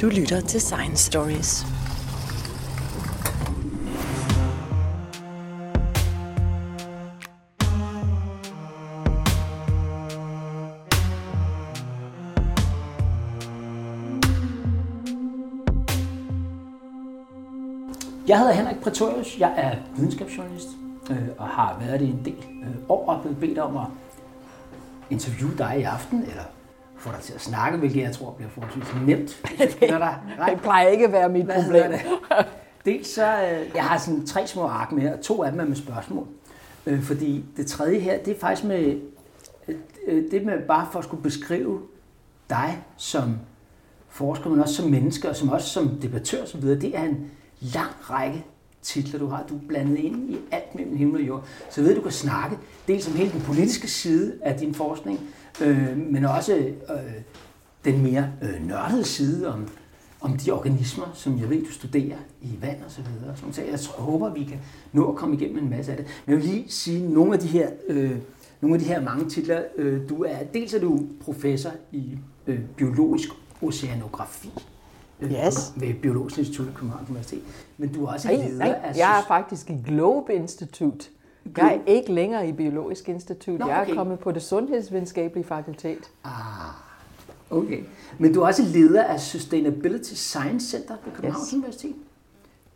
Du lytter til Science Stories. Jeg hedder Henrik Pretorius. Jeg er videnskabsjournalist øh, og har været det en del øh, år og blevet bedt om at interviewe dig i aften, eller få dig til at snakke, hvilket jeg tror bliver forholdsvis nemt. det, det plejer ikke at være mit Hvad problem. Det? Dels så, øh, jeg har sådan tre små ark med, og to af dem er med spørgsmål. Øh, fordi det tredje her, det er faktisk med, øh, det med bare for at skulle beskrive dig som forsker, men også som menneske, og som også som debattør osv., det er en lang række titler, du har. Du er blandet ind i alt mellem himmel og jord. Så ved du kan snakke dels om hele den politiske side af din forskning, øh, men også øh, den mere øh, nørdede side om, om de organismer, som jeg ved, du studerer i vand og så videre. Så jeg håber, vi kan nå at komme igennem en masse af det. Men jeg vil lige sige nogle af de her, øh, nogle af de her mange titler. Øh, du er, dels er du professor i øh, biologisk oceanografi yes. ved Biologisk Institut i Københavns Universitet. Men du er også nej, leder nej, af... Jeg er faktisk i Globe Institut. Jeg er ikke længere i Biologisk Institut. Nå, okay. Jeg er kommet på det sundhedsvidenskabelige fakultet. Ah, okay. Men du er også leder af Sustainability Science Center ved Københavns yes. Universitet.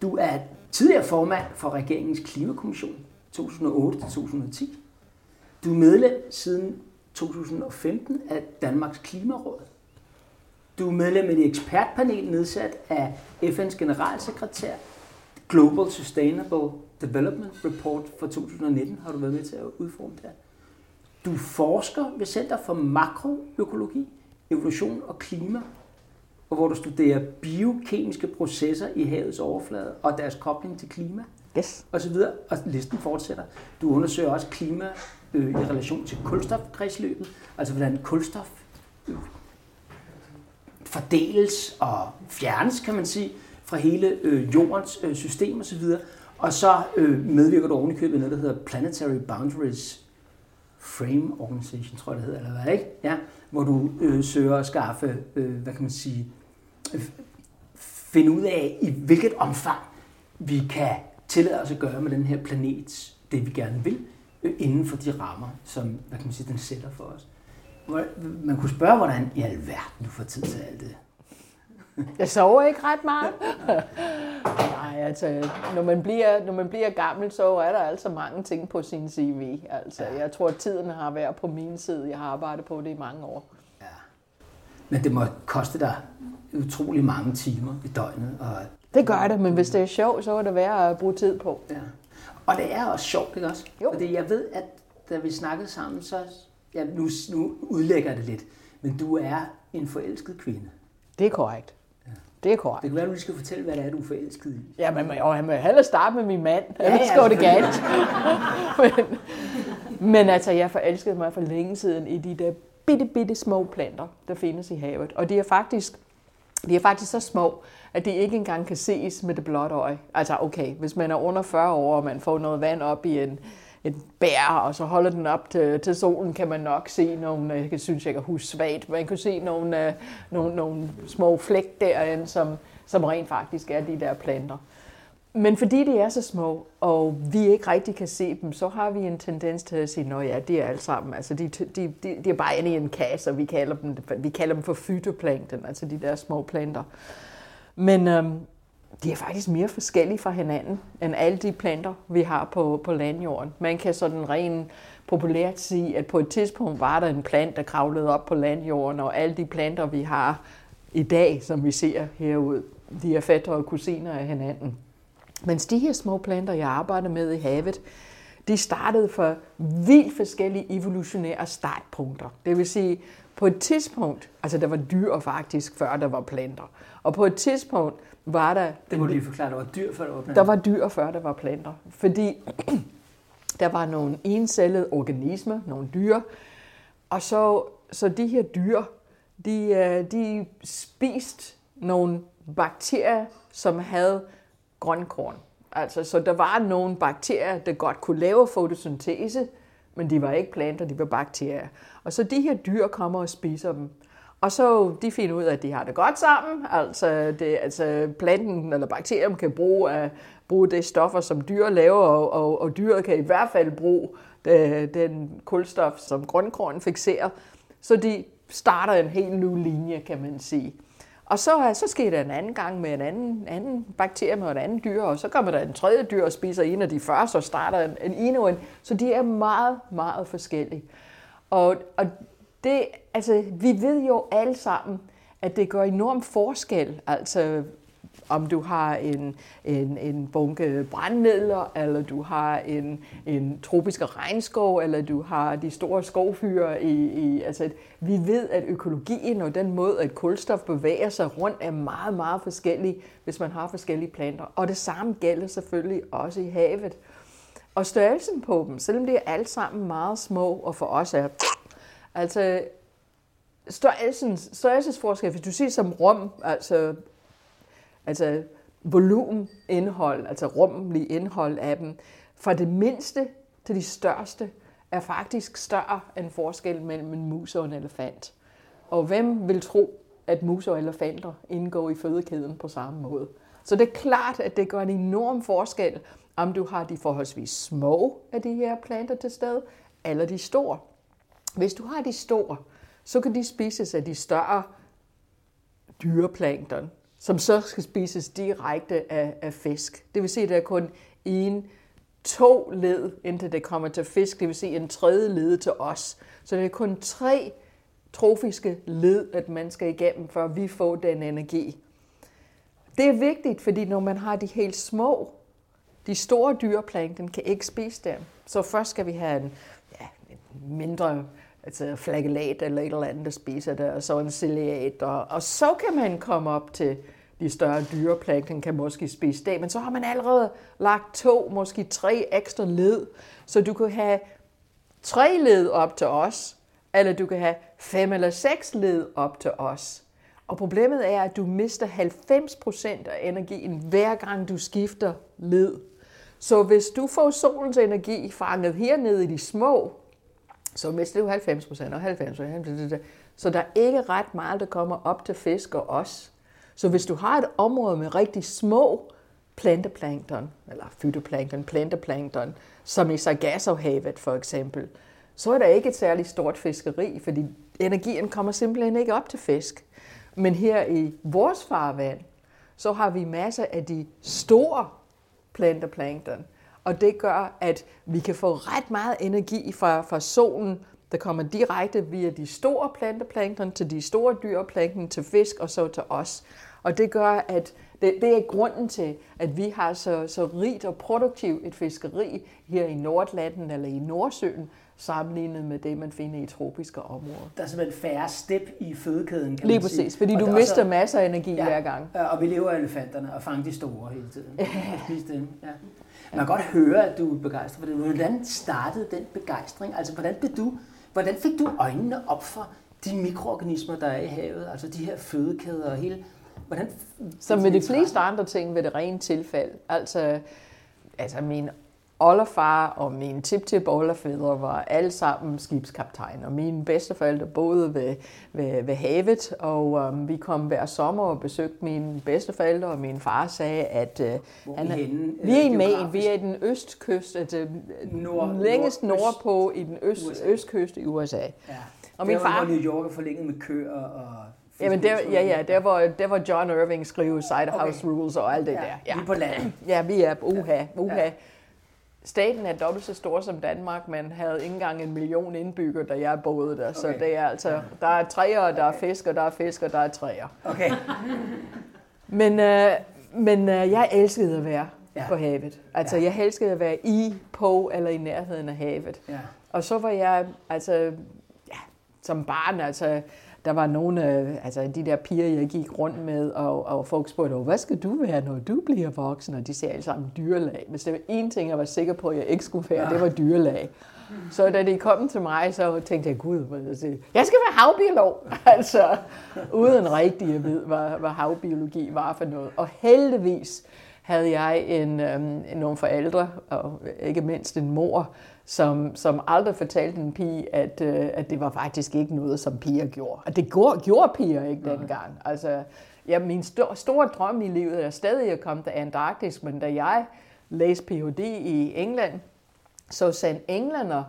Du er tidligere formand for regeringens klimakommission 2008-2010. Du er medlem siden 2015 af Danmarks Klimaråd. Du er medlem af et ekspertpanel nedsat af FN's generalsekretær Global Sustainable Development Report for 2019 har du været med til at udforme det Du forsker ved Center for Makroøkologi, Evolution og Klima, og hvor du studerer biokemiske processer i havets overflade og deres kobling til klima. Yes. Og så videre, og listen fortsætter. Du undersøger også klima øh, i relation til kulstofkredsløbet, altså hvordan kulstof øh, fordeles og fjernes, kan man sige, fra hele øh, jordens øh, system osv. Og så øh, medvirker du ovenikøbet noget, der hedder Planetary Boundaries Frame Organization, tror jeg det hedder, eller hvad, ikke? Ja, hvor du øh, søger at skaffe, øh, hvad kan man sige, øh, finde ud af, i hvilket omfang vi kan tillade os at gøre med den her planet, det vi gerne vil, øh, inden for de rammer, som hvad kan man sige, den sætter for os. Man kunne spørge, hvordan i alverden du får tid til alt det. Jeg sover ikke ret meget. Nej, altså, når man, bliver, når man bliver gammel, så er der altså mange ting på sin CV. Altså, ja. Jeg tror, at tiden har været på min side. Jeg har arbejdet på det i mange år. Ja. Men det må koste dig utrolig mange timer i døgnet. Og... Det gør det, men hvis det er sjovt, så er det værd at bruge tid på. Ja. Og det er også sjovt, ikke også? Jo. Fordi jeg ved, at da vi snakkede sammen, så ja, nu, nu udlægger det lidt, men du er en forelsket kvinde. Det er korrekt. Det er korrekt. Det kan være, at du skal fortælle, hvad det er, du er forelsket i. Ja, men jeg må hellere starte med min mand. Ja, Ellers går det galt. men, men altså, jeg forelskede mig for længe siden i de der bitte, bitte små planter, der findes i havet. Og de er faktisk, de er faktisk så små, at de ikke engang kan ses med det blotte øje. Altså okay, hvis man er under 40 år, og man får noget vand op i en, et bær, og så holder den op til, til solen, kan man nok se nogle, jeg synes, jeg kan huske svagt, man kan se nogle, uh, nogle, nogle små flæk derinde, som, som rent faktisk er de der planter. Men fordi de er så små, og vi ikke rigtig kan se dem, så har vi en tendens til at sige, at ja, de er alle sammen. Altså, de, de, de, de er bare inde i en kasse, og vi kalder dem, vi kalder dem for fytoplankton, altså de der små planter. Men øhm, de er faktisk mere forskellige fra hinanden, end alle de planter, vi har på, på landjorden. Man kan sådan rent populært sige, at på et tidspunkt var der en plant, der kravlede op på landjorden, og alle de planter, vi har i dag, som vi ser herude, de er fætter og kusiner af hinanden. Mens de her små planter, jeg arbejder med i havet, de startede for vildt forskellige evolutionære startpunkter. Det vil sige, på et tidspunkt, altså der var dyr faktisk, før der var planter. Og på et tidspunkt var der... Det må du lige forklare, der var dyr før der var planter. Der var dyr før der var planter. Fordi der var nogle encellede organismer, nogle dyr, og så, så de her dyr, de, øh, de spiste nogle bakterier, som havde grønkorn. Altså, så der var nogle bakterier, der godt kunne lave fotosyntese, men de var ikke planter, de var bakterier. Og så de her dyr kommer og spiser dem. Og så de finder ud af, at de har det godt sammen. Altså, det, altså planten eller bakterien kan bruge, uh, bruge det stoffer, som dyr laver, og, og, og dyret kan i hvert fald bruge det, den kulstof, som grønkorn fikserer. Så de starter en helt ny linje, kan man sige. Og så, så sker der en anden gang med en anden, anden bakterie med et andet dyr, og så kommer der en tredje dyr og spiser en af de første, og starter en, en endnu en. Så de er meget, meget forskellige. Og, og det, altså, vi ved jo alle sammen, at det gør enorm forskel, altså om du har en, en, en bunke brændmidler, eller du har en, en tropisk regnskov, eller du har de store skovfyre. I, i, altså, vi ved, at økologien og den måde, at kulstof bevæger sig rundt, er meget, meget forskellig, hvis man har forskellige planter. Og det samme gælder selvfølgelig også i havet. Og størrelsen på dem, selvom de er alt sammen meget små, og for os er Altså, størrelsen, størrelsesforskel, hvis du siger som rum, altså, altså volumen, indhold, altså rummelig indhold af dem, fra det mindste til de største, er faktisk større end forskel mellem en mus og en elefant. Og hvem vil tro, at mus og elefanter indgår i fødekæden på samme måde? Så det er klart, at det gør en enorm forskel, om du har de forholdsvis små af de her planter til stede, eller de store. Hvis du har de store, så kan de spises af de større dyreplankton, som så skal spises direkte af, af fisk. Det vil sige, at der er kun en, to led, indtil det kommer til fisk. Det vil sige en tredje led til os. Så det er kun tre trofiske led, at man skal igennem, før vi får den energi. Det er vigtigt, fordi når man har de helt små, de store dyreplankton kan ikke spise dem. Så først skal vi have en, ja, en mindre altså flagellat eller et eller andet, der spiser det, og så en ciliat, og, og så kan man komme op til de større dyreplankton, kan måske spise det, men så har man allerede lagt to, måske tre ekstra led, så du kan have tre led op til os, eller du kan have fem eller seks led op til os. Og problemet er, at du mister 90% af energien, hver gang du skifter led. Så hvis du får solens energi fanget hernede i de små så mister du 90 procent og 90 procent. Så der er ikke ret meget, der kommer op til fisk og os. Så hvis du har et område med rigtig små planteplankton, eller fytoplankton, planteplankton, som i Sargassohavet for eksempel, så er der ikke et særligt stort fiskeri, fordi energien kommer simpelthen ikke op til fisk. Men her i vores farvand, så har vi masser af de store planteplankton, og det gør, at vi kan få ret meget energi fra, fra solen, der kommer direkte via de store planteplankton til de store dyreplankton, til fisk og så til os. Og det gør, at det, det er grunden til, at vi har så, så rigt og produktivt et fiskeri her i Nordlanden eller i Nordsøen, sammenlignet med det, man finder i tropiske områder. Der er simpelthen færre step i fødekæden, kan Lige man præcis, sige. fordi og du mister også, masser af energi ja, hver gang. Og vi lever af elefanterne og fanger de store hele tiden. Ja. dem. Ja. Man kan godt høre, at du er begejstret for det. Hvordan startede den begejstring? Altså, hvordan, blev du, hvordan fik du øjnene op for de mikroorganismer, der er i havet? Altså de her fødekæder og hele... Hvordan, Som med de fleste andre ting ved det rene tilfælde. Altså, altså min oldefar og min tip-tip oldefædre var alle sammen skibskaptajner. Mine bedsteforældre boede ved, ved, ved havet, og um, vi kom hver sommer og besøgte mine bedsteforældre, og min far sagde, at uh, han, vi, henne, vi er i Maine, vi er i den østkyst, altså nord, længst nord, nordpå i den øst, USA. østkyst i USA. Ja. Og min far, New York er forlænget med køer og Jamen, der, ja, ja, der var, der var John Irving skrive Side House okay. Rules og alt det ja, der. Ja, vi er på land. Ja, vi er uha, uha. Ja. Staten er dobbelt så stor som Danmark, men havde ikke engang en million indbyggere, da jeg boede der. Okay. Så det er altså, der er træer, der er fisk, og der er fisk, og der er træer. Okay. men øh, men øh, jeg elskede at være ja. på havet. Altså, ja. jeg elskede at være i, på eller i nærheden af havet. Ja. Og så var jeg, altså, ja, som barn, altså, der var nogle af øh, altså de der piger, jeg gik rundt med, og, og folk spurgte, hvad skal du være, når du bliver voksen? Og de sagde alle sammen dyrelag. Men det var en ting, jeg var sikker på, at jeg ikke skulle være, ja. det var dyrelag. Så da de kom til mig, så tænkte jeg, gud, jeg skal være havbiolog. altså, uden rigtig at vide, hvad, hvad havbiologi var for noget. Og heldigvis havde jeg en, øhm, nogle forældre, og ikke mindst en mor, som, som aldrig fortalte en pige, at, øh, at det var faktisk ikke noget, som piger gjorde. At det gjorde, gjorde piger ikke dengang. Altså, ja, min sto- store drøm i livet er stadig at komme til Antarktis, men da jeg læste Ph.D. i England, så sendte englænder,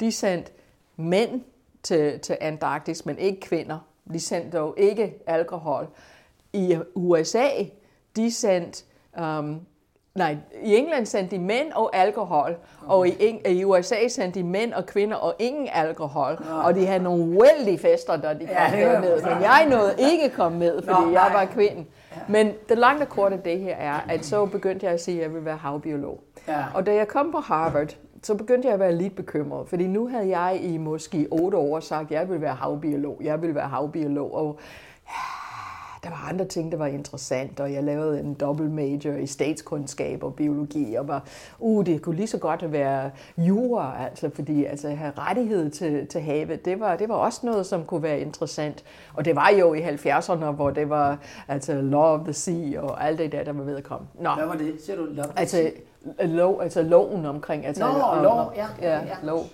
de sendte mænd til, til Antarktis, men ikke kvinder. De sendte dog ikke alkohol. I USA, de sendte um, Nej, i England sendte de mænd og alkohol, og i, i USA sendte de mænd og kvinder og ingen alkohol. Ja. Og de havde nogle vældige fester, da de kom ja, med. Men jeg nåede ikke komme med, fordi Nå, jeg var kvinde. Ja. Men det lange og korte af det her er, at så begyndte jeg at sige, at jeg ville være havbiolog. Ja. Og da jeg kom på Harvard, så begyndte jeg at være lidt bekymret, fordi nu havde jeg i måske otte år sagt, at jeg ville være havbiolog, jeg ville være havbiolog, og der var andre ting, der var interessant, og jeg lavede en dobbelt major i statskundskab og biologi, og var, uh, det kunne lige så godt være jura, altså, fordi altså, at have rettighed til, til havet, det var, det var også noget, som kunne være interessant. Og det var jo i 70'erne, hvor det var altså, law of the sea og alt det der, der var ved at komme. Nå. Hvad var det? Ser du lov altså, lov, altså loven omkring. Altså, Nå, om, lov, ja. Ja, ja. lov.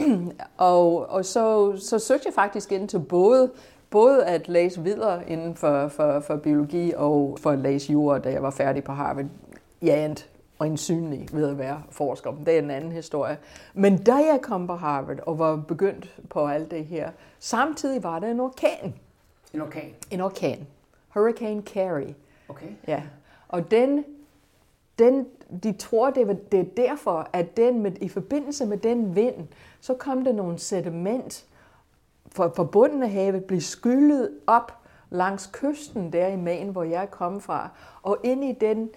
og, og så, så søgte jeg faktisk ind til både både at læse videre inden for, for, for biologi og for at læse jura, da jeg var færdig på Harvard. Jeg endte øjensynlig ved at være forsker. Det er en anden historie. Men da jeg kom på Harvard og var begyndt på alt det her, samtidig var der en orkan. En orkan? En orkan. Hurricane Carrie. Okay. Ja. Og den, den de tror, det, var, det er derfor, at den med, i forbindelse med den vind, så kom der nogle sediment for, for bunden af havet blev skyllet op langs kysten der i Maine, hvor jeg kom fra. Og ind i den,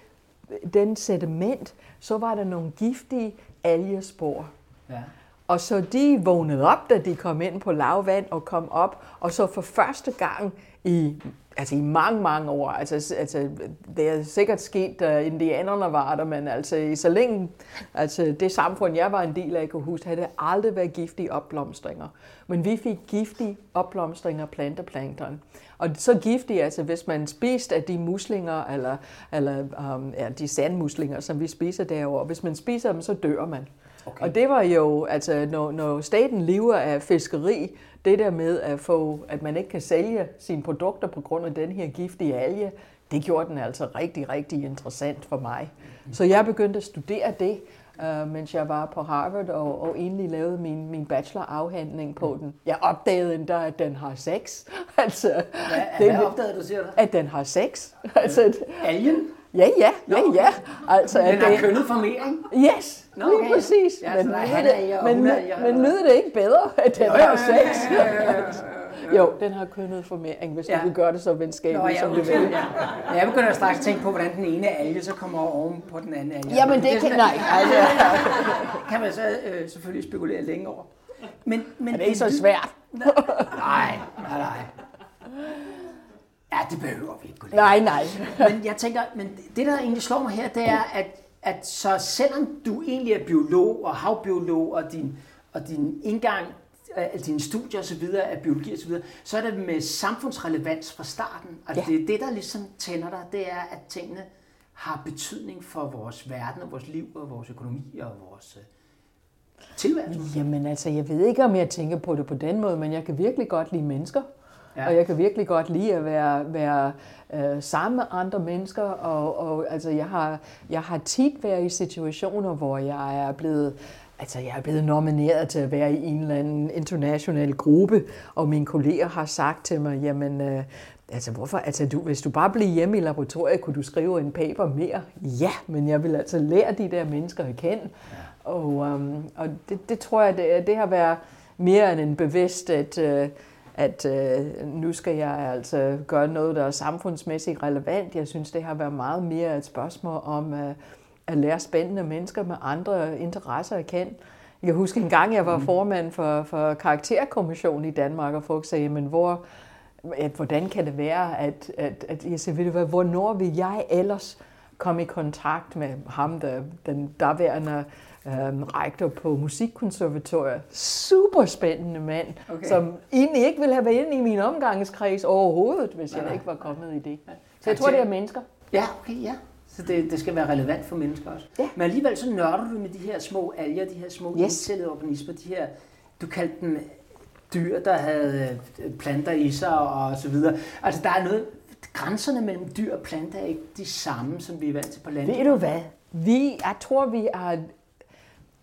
den sediment, så var der nogle giftige algespor. Ja. Og så de vågnede op, da de kom ind på lavvand og kom op, og så for første gang i altså i mange, mange år. Altså, altså, det er sikkert sket, da indianerne var der, men altså i så længe, altså det samfund, jeg var en del af, kunne huske, havde det aldrig været giftige opblomstringer. Men vi fik giftige opblomstringer af planteplankton. Og så giftige, altså hvis man spiste af de muslinger, eller, eller um, ja, de sandmuslinger, som vi spiser derovre, hvis man spiser dem, så dør man. Okay. Og det var jo, altså når, når staten lever af fiskeri, det der med at få, at man ikke kan sælge sine produkter på grund af den her giftige alge, det gjorde den altså rigtig, rigtig interessant for mig. Så jeg begyndte at studere det, uh, mens jeg var på Harvard, og, og egentlig lavede min, min bachelorafhandling på den. Jeg opdagede endda, at den har sex. altså, hvad, det, hvad opdagede du, siger du? At den har sex. altså, Algen? Ja, ja, ja, ja. Altså, den har kønnet formering? Yes, Nå, okay. lige præcis. Ja, men, det, men, men, men lyder det ikke bedre, at den har sex? Jo, den har kønnet formering, hvis ja. du vil gøre det så venskabeligt, Nå, ja, som du vil. Ja. Jeg begynder straks tænke på, hvordan den ene alge så kommer oven på den anden alge. Jamen, det, det kan... Nej, altså. kan man så øh, selvfølgelig spekulere længe over. Men, men, er det ikke så svært? nej, nej, nej. Ja, det behøver vi ikke gå Nej, nej. men jeg tænker, men det der egentlig slår mig her, det er, at, at så selvom du egentlig er biolog og havbiolog, og din, og din indgang af dine studier osv., af biologi osv., så, så er det med samfundsrelevans fra starten. Og ja. det er det, der ligesom tænder dig, det er, at tingene har betydning for vores verden og vores liv og vores økonomi og vores øh, tilværelse. Jamen altså, jeg ved ikke, om jeg tænker på det på den måde, men jeg kan virkelig godt lide mennesker. Ja. Og jeg kan virkelig godt lide at være, være øh, sammen med andre mennesker, og, og altså, jeg, har, jeg har tit været i situationer, hvor jeg er blevet Altså, jeg er blevet nomineret til at være i en eller anden international gruppe, og mine kolleger har sagt til mig, jamen, øh, altså, hvorfor, altså, du, hvis du bare bliver hjemme i laboratoriet, kunne du skrive en paper mere? Ja, men jeg vil altså lære de der mennesker at kende. Ja. Og, um, og det, det tror jeg, det, det har været mere end en bevidst, at, øh, at øh, nu skal jeg altså gøre noget, der er samfundsmæssigt relevant. Jeg synes, det har været meget mere et spørgsmål om øh, at lære spændende mennesker med andre interesser at kende. Jeg kan huske en gang, jeg var mm. formand for, for karakterkommissionen i Danmark, og folk sagde, men hvor, at, hvordan kan det være, at, at, at jeg siger, ved du hvad, hvornår vil jeg ellers komme i kontakt med ham, der, den daværende øhm, rektor på musikkonservatoriet. Super spændende mand, okay. som egentlig ikke ville have været inde i min omgangskreds overhovedet, hvis jeg ikke var kommet i det. Så jeg tror, det er mennesker. Ja, okay, ja. Så det, det skal være relevant for mennesker også. Ja. Men alligevel så nørder du med de her små alger, de her små Yes. organismer, de her, du kaldte dem dyr, der havde øh, planter i sig og så videre. Altså der er noget, grænserne mellem dyr og planter er ikke de samme, som vi er vant til på landet. Ved du hvad? Vi, jeg tror, vi har,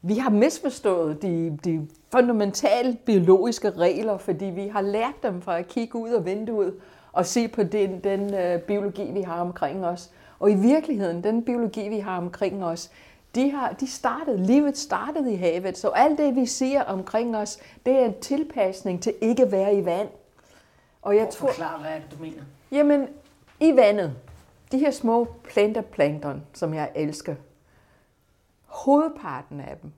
vi har misforstået de, de fundamentale biologiske regler, fordi vi har lært dem fra at kigge ud af vinduet og se på den, den uh, biologi, vi har omkring os. Og i virkeligheden, den biologi, vi har omkring os, de, har, de startede, livet startede i havet, så alt det, vi siger omkring os, det er en tilpasning til ikke at være i vand. Og jeg tror, Forklar, hvad det, du mener? Jamen, i vandet, de her små planterplankton, som jeg elsker, hovedparten af dem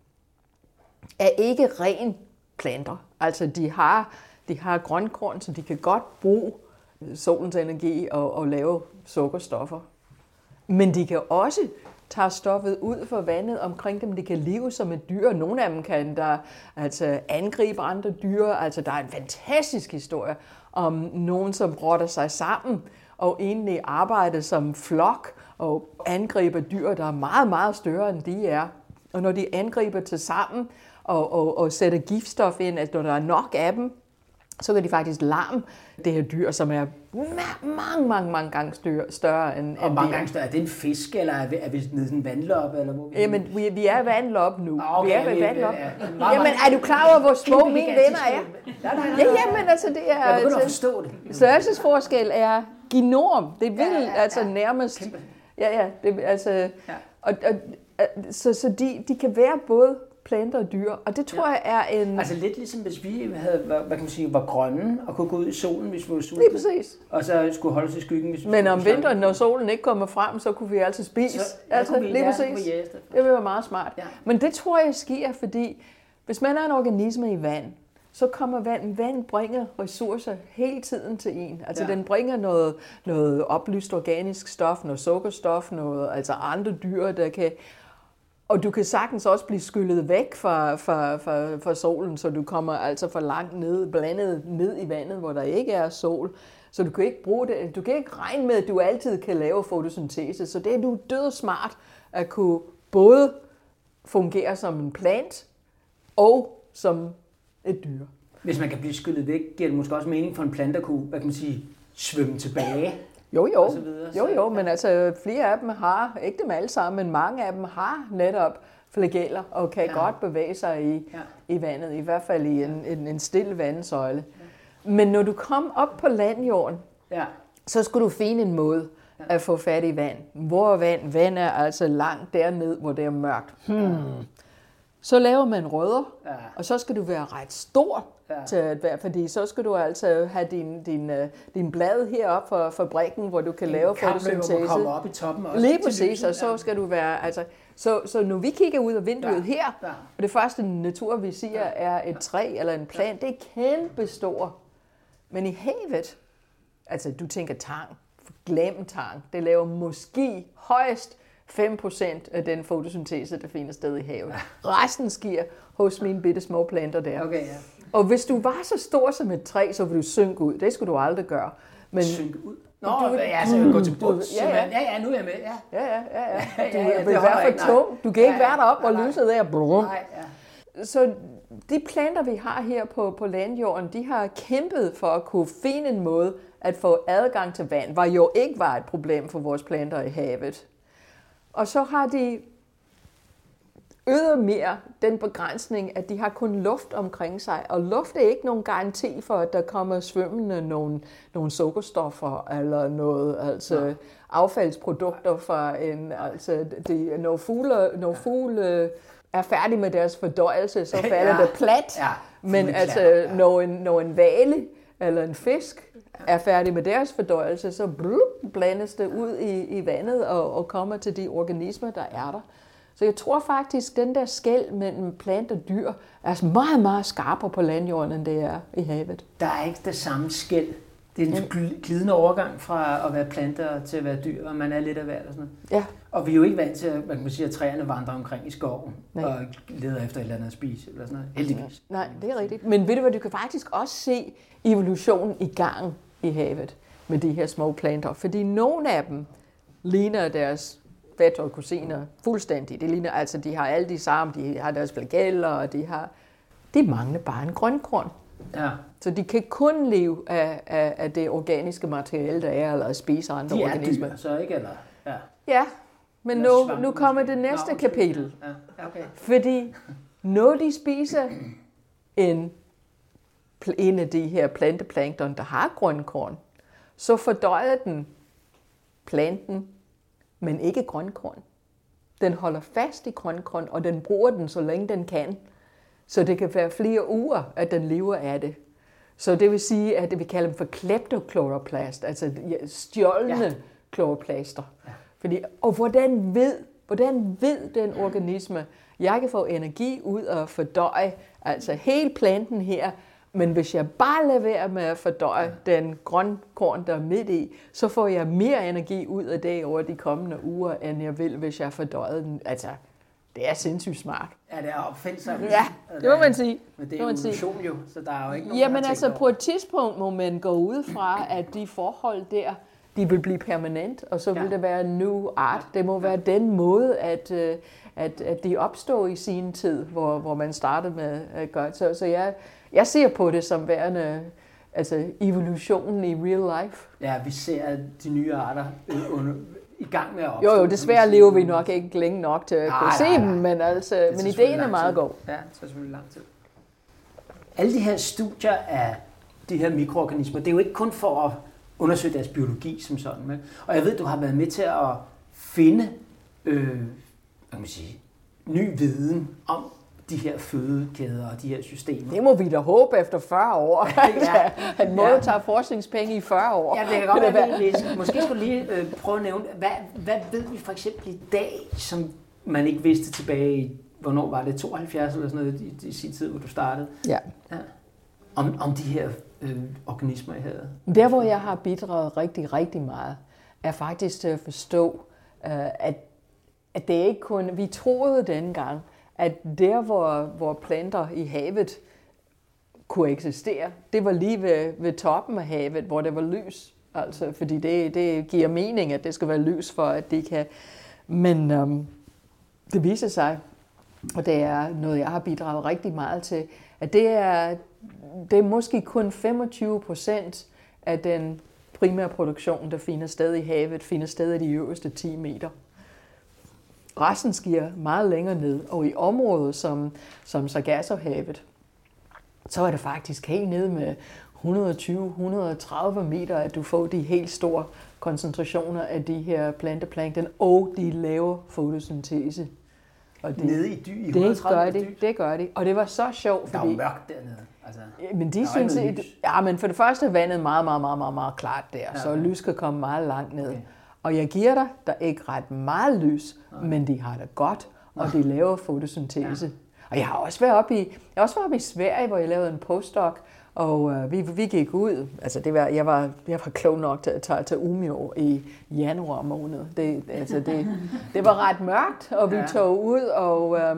er ikke ren planter. Altså, de har, de har grønkorn, så de kan godt bruge solens energi og, og lave sukkerstoffer. Men de kan også tage stoffet ud fra vandet omkring dem. De kan leve som et dyr. Nogle af dem kan der altså angribe andre dyr. Altså, der er en fantastisk historie om nogen, som rotter sig sammen og egentlig arbejder som flok og angriber dyr, der er meget, meget større end de er. Og når de angriber til sammen og, og, og sætter giftstof ind, altså når der er nok af dem, så kan de faktisk larme det her dyr, som er ma- mange, mange, mange gange større, større end, Og end mange gange større. Er det en fisk, eller er vi, er vi nede i sådan en vandloppe? Eller hvor vi Jamen, vi, vi er vandlop nu. Ah, okay, vi er ved vandlop. ja, ja. Jamen, er du klar over, hvor små mine venner er? Nej, nej, nej. Ja, jamen, altså, det er... Jeg begynder at altså, forstå det. Størrelsesforskel er enorm. Det vil Ja, ja, ja. altså nærmest... Kæmpe. Ja, ja. Det, altså, Ja. og, og, så så de, de kan være både planter og dyr, og det tror jeg er en... Altså lidt ligesom hvis vi havde, hvad kan man sige, var grønne og kunne gå ud i solen, hvis vi var sultne. Lige præcis. Og så skulle holde os i skyggen, hvis vi Men om vinteren, når solen ikke kommer frem, så kunne vi altid spise. Så- ja, altså, vi- lige ja, præcis. Det vil være meget smart. Ja. Men det tror jeg sker, fordi hvis man er en organisme i vand, så kommer vand, vand bringer ressourcer hele tiden til en. Altså Ja. den bringer noget, noget oplyst organisk stof, noget sukkerstof, noget, altså andre dyr, der kan... Og du kan sagtens også blive skyllet væk fra, fra, fra, fra solen, så du kommer altså for langt ned, blandet ned i vandet, hvor der ikke er sol. Så du kan ikke bruge det. Du kan ikke regne med, at du altid kan lave fotosyntese. Så det er du død smart at kunne både fungere som en plant og som et dyr. Hvis man kan blive skyllet væk, giver det måske også mening for en plante at kunne, hvad kan man sige, svømme tilbage. Jo, jo. Og så videre, jo, så- jo, men altså flere af dem har, ikke dem alle sammen, men mange af dem har netop flageller og kan Ja. ja. godt bevæge sig i, Ja. ja. i vandet, i hvert fald i en, en, en stille vandsøjle. Men når du kom op på landjorden, Ja. så skulle du finde en måde at få fat i vand. Hvor er vand? Vand er altså langt derned, hvor det er mørkt. Hmm. Så laver man rødder, Ja. og så skal du være ret stor Ja. ja. til at være, fordi så skal du altså have din, din, øh, din blad heroppe fra fabrikken, hvor du kan lave Kapløber må fotosyntese. komme op i toppen også. Lige præcis, og så skal du være, altså, så, så når vi kigger ud af vinduet Ja, ja. her, ja. og det første natur, vi siger, er et træ eller en plant, det er kæmpe stor. Men i havet, altså du tænker tang, glem tang, det laver måske højst 5% af den fotosyntese, der finder sted i havet. Resten sker hos mine bitte små planter der. Okay, ja. Og hvis du var så stor som et træ, så ville du synke ud. Det skulle du aldrig gøre. Men, Synke ud. Nå, Du vil- ja, så gå til bunds. ja, ja. ja, ja, nu er jeg med. Ja. ja, ja, ja, ja. Ja, Du ja, det vil være ikke, for tung. Du kan ikke Ja, være deroppe, nej. lyset er. Brum. Nej, ja. Så de planter, vi har her på, på landjorden, de har kæmpet for at kunne finde en måde at få adgang til vand, var jo ikke var et problem for vores planter i havet. Og så har de ydermere den begrænsning, at de har kun luft omkring sig, og luft er ikke nogen garanti for, at der kommer svømmende nogle, nogle sukkerstoffer eller noget, altså affaldsprodukter fra en, altså de, når fugle, når fugle er færdige med deres fordøjelse, så falder Ja. det plat. Ja, Men altså, ja. når en, når en vale eller en fisk er færdige med deres fordøjelse, så blup, blandes det ud i, i vandet og, og kommer til de organismer, der er der. Så jeg tror faktisk, at den der skæld mellem plant og dyr er meget, meget skarpere på landjorden, end det er i havet. Der er ikke det samme skæld. Det er en gl- glidende overgang fra at være planter til at være dyr, og man er lidt af hvert og sådan noget. Ja, Og vi er jo ikke vant til, at man kan sige, at træerne vandrer omkring i skoven Nej. og leder efter et eller andet at spise, eller sådan noget. Heldigvis. nej, det er rigtigt. Men ved du hvad, du kan faktisk også se evolutionen i gang i havet med de her små planter. Fordi nogle af dem ligner deres fætter og kusiner fuldstændig. Det ligner, altså, de har alle de samme, de har deres flageller, og de har... De mangler bare en grønkorn. Ja. Så de kan kun leve af, af, af det organiske materiale, der er, eller spise andre De er organismer. dyr, så ikke? Eller? Ja. Ja, men Eller nu, nu kommer det næste Nå, kapitel. Ja, okay. Fordi når de spiser en, en af de her planteplankton, der har grønkorn, så fordøjer den planten, men ikke grønkorn. Den holder fast i grønkorn, og den bruger den, så længe den kan. Så det kan være flere uger, at den lever af det. Så det vil sige, at vi kalder dem for kleptokloroplast, altså ja, stjålne Ja. ja. kloroplaster. Ja. Fordi, og hvordan ved, hvordan ved den organisme, jeg kan få energi ud og fordøje, altså hele planten her, men hvis jeg bare lader være med at fordøje den grønkorn, der er midt i, så får jeg mere energi ud af det over de kommende uger, end jeg vil, hvis jeg fordøjede den. Altså, det er sindssygt smart. Ja, det er opfindsomt. Ja, det må man sige. Men det er jo evolution jo, så der er jo ikke nogen, Jamen altså, tænkt på over. et tidspunkt må man gå ud fra, at de forhold der, de vil blive permanent, og så vil Ja. det være en new art. Det må være den måde, at, øh, at, at de opstår i sin tid, hvor, hvor man startede med at gøre det. Så, så jeg, jeg ser på det som værende altså evolutionen i real life. Ja, vi ser de nye arter øh, under, i gang med at opstå. Jo, jo, desværre lever vi nok ikke længe nok til at Nej, kunne nej, se nej. dem, men, altså, Det men ideen er meget god. Ja, det tager selvfølgelig lang tid. Alle de her studier af de her mikroorganismer, det er jo ikke kun for at undersøge deres biologi som sådan. Med. Og jeg ved, du har været med til at finde øh, hvad kan man sige, ny viden om de her fødekæder og de her systemer. Det må vi da håbe efter 40 år. Ja. Han må Ja. forskningspenge i 40 år. Ja, det kan godt være, at vi læser. Måske skulle du lige øh, prøve at nævne, hvad, hvad ved vi for eksempel i dag, som man ikke vidste tilbage i, hvornår var det, 72 eller sådan noget, i, i sin tid, hvor du startede, Ja. ja. om, om de her øh, organismer i havet? Der, hvor jeg har bidraget rigtig, rigtig meget, er faktisk til at forstå, øh, at, at det er ikke kun... Vi troede dengang, at der, hvor, hvor planter i havet kunne eksistere, det var lige ved, ved toppen af havet, hvor der var lys. Altså, fordi det, det giver mening, at det skal være lys for, at det kan... Men øhm, det viser sig, og det er noget, jeg har bidraget rigtig meget til, at det er, det er måske kun 25 procent af den primære produktion, der finder sted i havet, finder sted i de øverste 10 meter. Resten sker meget længere ned, og i området som, som Sargassohavet, så er det faktisk helt nede med 120-130 meter, at du får de helt store koncentrationer af de her planteplankton, og de laver fotosyntese. Og det, Nede i dy, i det 130 gør meter de, det gør de. Og det var så sjovt, Der er fordi... mørkt dernede. Altså, Men de synes, at, ja, men for det første er vandet meget, meget, meget, meget, meget klart der, Ja, så lys kan komme meget langt ned. Okay. Og jeg giver dig, der er ikke ret meget lys, men de har det godt, og de laver fotosyntese. Og jeg har også været oppe i, jeg har også været oppe i Sverige, hvor jeg lavede en postdoc, og øh, vi, vi gik ud, altså det var, jeg, var, jeg var klog nok til at tage til Umeå i januar måned. Det, altså det, det var ret mørkt, og vi Ja. tog ud, og, øh,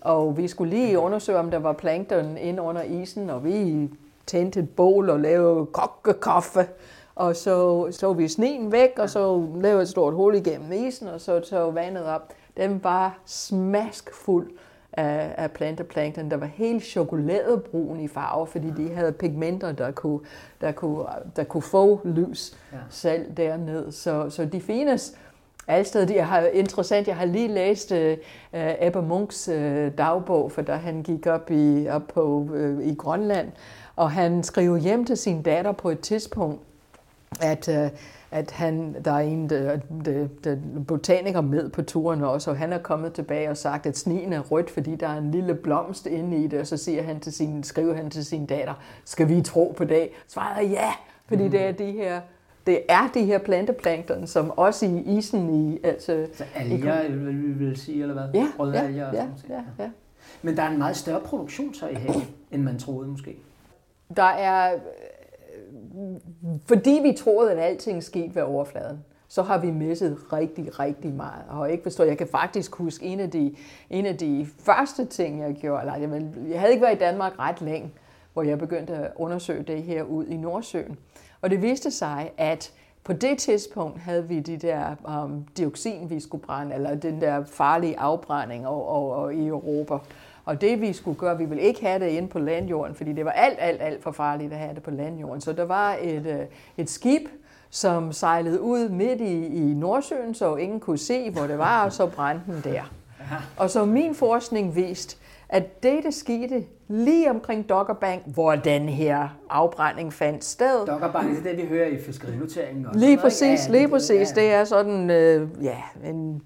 og vi skulle lige undersøge, om der var plankton inde under isen, og vi tændte et bål og lavede kokkekaffe. Og så så vi sneen væk, og så lavede et stort hul igennem isen, og så tog vandet op. Den var smaskfuld af, af planteplankton, der var helt chokoladebrun i farve, fordi de havde pigmenter, der kunne, der kunne, der kunne få lys Ja. selv derned. Så, så de findes alle steder. Jeg har, interessant, jeg har lige læst uh, Ebbe Munks uh, dagbog, for da han gik op, i, op på, uh, i Grønland, og han skrev hjem til sin datter på et tidspunkt, at, øh, at han, der er en der, der, der botaniker med på turen også, og han er kommet tilbage og sagt, at sneen er rødt, fordi der er en lille blomst inde i det, og så siger han til sin, skriver han til sin datter, skal vi tro på det? Svaret er ja, fordi mm. det er de her det er de her planteplankton, som også i isen i... Altså, så alger, vil vi vil sige, eller hvad? ja, Røde ja, alger og ja, sådan ja, ja. Men der er en meget større produktion så i havet, end man troede måske. Der er, fordi vi troede, at alting skete ved overfladen, så har vi misset rigtig, rigtig meget. Og ikke forstår, jeg kan faktisk huske en af de, en af de første ting, jeg gjorde. Eller, jeg, jeg havde ikke været i Danmark ret længe, hvor jeg begyndte at undersøge det her ud i Nordsøen. Og det viste sig, at På det tidspunkt havde vi de der um, dioxin, vi skulle brænde, eller den der farlige afbrænding og, og, og i Europa. Og det vi skulle gøre, vi ville ikke have det inde på landjorden, fordi det var alt, alt, alt for farligt at have det på landjorden. Så der var et, øh, et skib, som sejlede ud midt i, i Nordsøen, så ingen kunne se, hvor det var, og så brændte den der. Og så min forskning viste, at det, der skete lige omkring Doggerbank, hvor den her afbrænding fandt sted. Doggerbank, det er det, vi hører i fiskerinoteringen også. Lige præcis, lige præcis. Det er sådan, øh, ja, en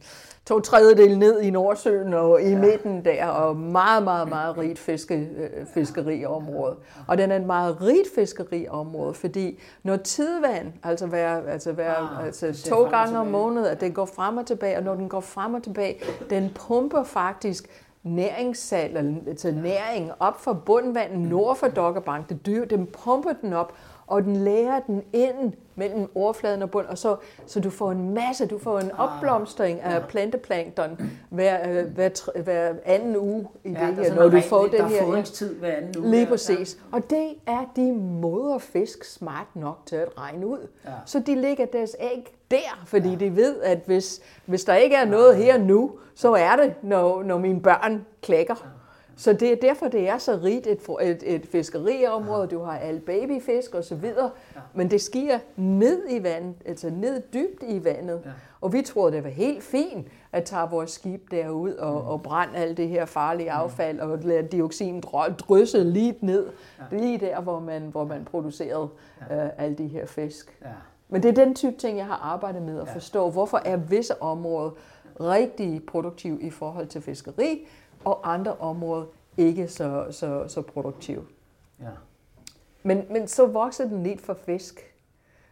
to tredjedel ned i Nordsøen og i ja. midten der, og meget, meget, meget rigt fiske, øh, fiskeriområde. Og den er et meget rigt fiskeriområde, fordi når tidvand, altså, hver, altså, hver, ah, altså to gange om måneden, at den går frem og tilbage, og når den går frem og tilbage, den pumper faktisk næringssal, altså næring op fra bundvandet nord for Dokkerbank. det dyr, dem pumper den op, og den lærer den ind mellem overfladen og bund, og så, så du får en masse, du får en ah. opblomstring af planteplankton hver, øh, hver, hver anden uge i ja, det her, når du får den her. Der hver anden uge. Lige præcis. Ja. Og det er de moderfisk smart nok til at regne ud. Ja. Så de ligger deres æg der, fordi ja. de ved, at hvis, hvis der ikke er noget her nu, så er det, når, når mine børn klækker. Ja. Så det er derfor, det er så rigt et, et, et fiskeriområde. Du har alle babyfisk og så videre. Men det sker ned i vandet, altså ned dybt i vandet. Og vi troede, det var helt fint at tage vores skib derud og, og brænde alt det her farlige affald og lade dioxin drysse lige ned, lige der, hvor man, hvor man producerede uh, alle de her fisk. Men det er den type ting, jeg har arbejdet med at forstå. Hvorfor er visse områder rigtig produktive i forhold til fiskeri, og andre områder ikke så, så, så produktive. Ja. Men, men så voksede den lidt for fisk.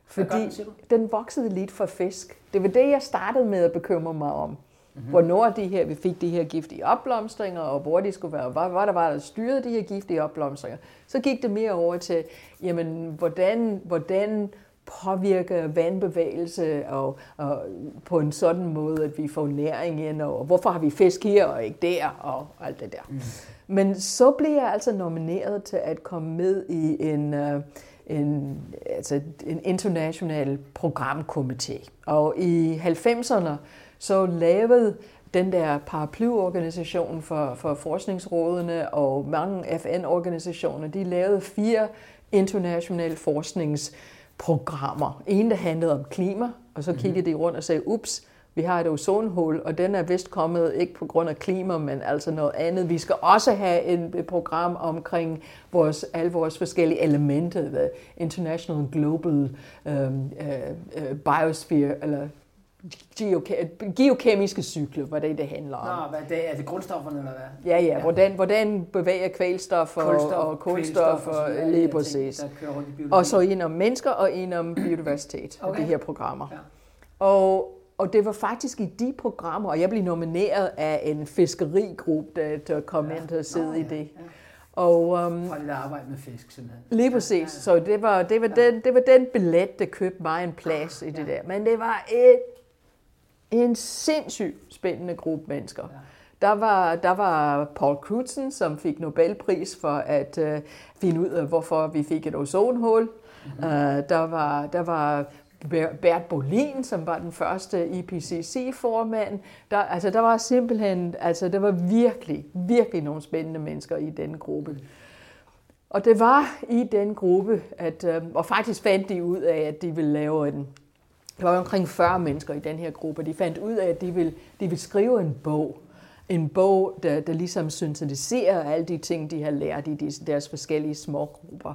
Fordi den, den voksede lidt for fisk. Det var det, jeg startede med at bekymre mig om. Mm-hmm. Hvornår de her, vi fik de her giftige opblomstringer, og hvor de skulle være, hvad, hvad der var, der styrede de her giftige opblomstringer. Så gik det mere over til, jamen, hvordan, hvordan påvirker vandbevægelse og, og på en sådan måde, at vi får næring ind, og hvorfor har vi fisk her og ikke der, og alt det der. Mm. Men så blev jeg altså nomineret til at komme med i en, uh, en, altså en international programkomité. Og i 90'erne så lavede den der paraplyorganisation for, for forskningsrådene og mange FN-organisationer, de lavede fire internationale forsknings programmer. En, der handlede om klima, og så kiggede de rundt og sagde, ups, vi har et ozonhul, og den er vist kommet ikke på grund af klima, men altså noget andet. Vi skal også have et program omkring vores, alle vores forskellige elementer, the International Global um, uh, uh, Biosphere, eller geokemiske cykler, hvad det, det handler om. Nå, hvad det, er det grundstofferne eller hvad? Ja, ja, ja. Hvordan, hvordan bevæger kvælstof og kulstof, og, kulstof og, og lige præcis. Og så en om mennesker og en om biodiversitet, okay. de her programmer. Ja. Og, og det var faktisk i de programmer, og jeg blev nomineret af en fiskerigruppe, der, der kom ja. ind at sidde Nå, ja. i det. Ja. Og, um, Fra det arbejde med fisk, simpelthen. Lige præcis. Ja, ja. Så det var, det, var ja. den, det var den billet, der købte mig en plads ja. i det der. Men det var et en sindssygt spændende gruppe mennesker. Ja. Der var, der var Paul Crutzen, som fik Nobelpris for at uh, finde ud af, hvorfor vi fik et ozonhul. Mm-hmm. Uh, der, var, der var Bert Bolin, som var den første IPCC-formand. Der, altså, der var simpelthen, altså, der var virkelig, virkelig nogle spændende mennesker i den gruppe. Og det var i den gruppe, at, uh, og faktisk fandt de ud af, at de ville lave en der var omkring 40 mennesker i den her gruppe, de fandt ud af, at de ville, de ville skrive en bog. En bog, der, der ligesom syntetiserer alle de ting, de har lært i deres forskellige små grupper.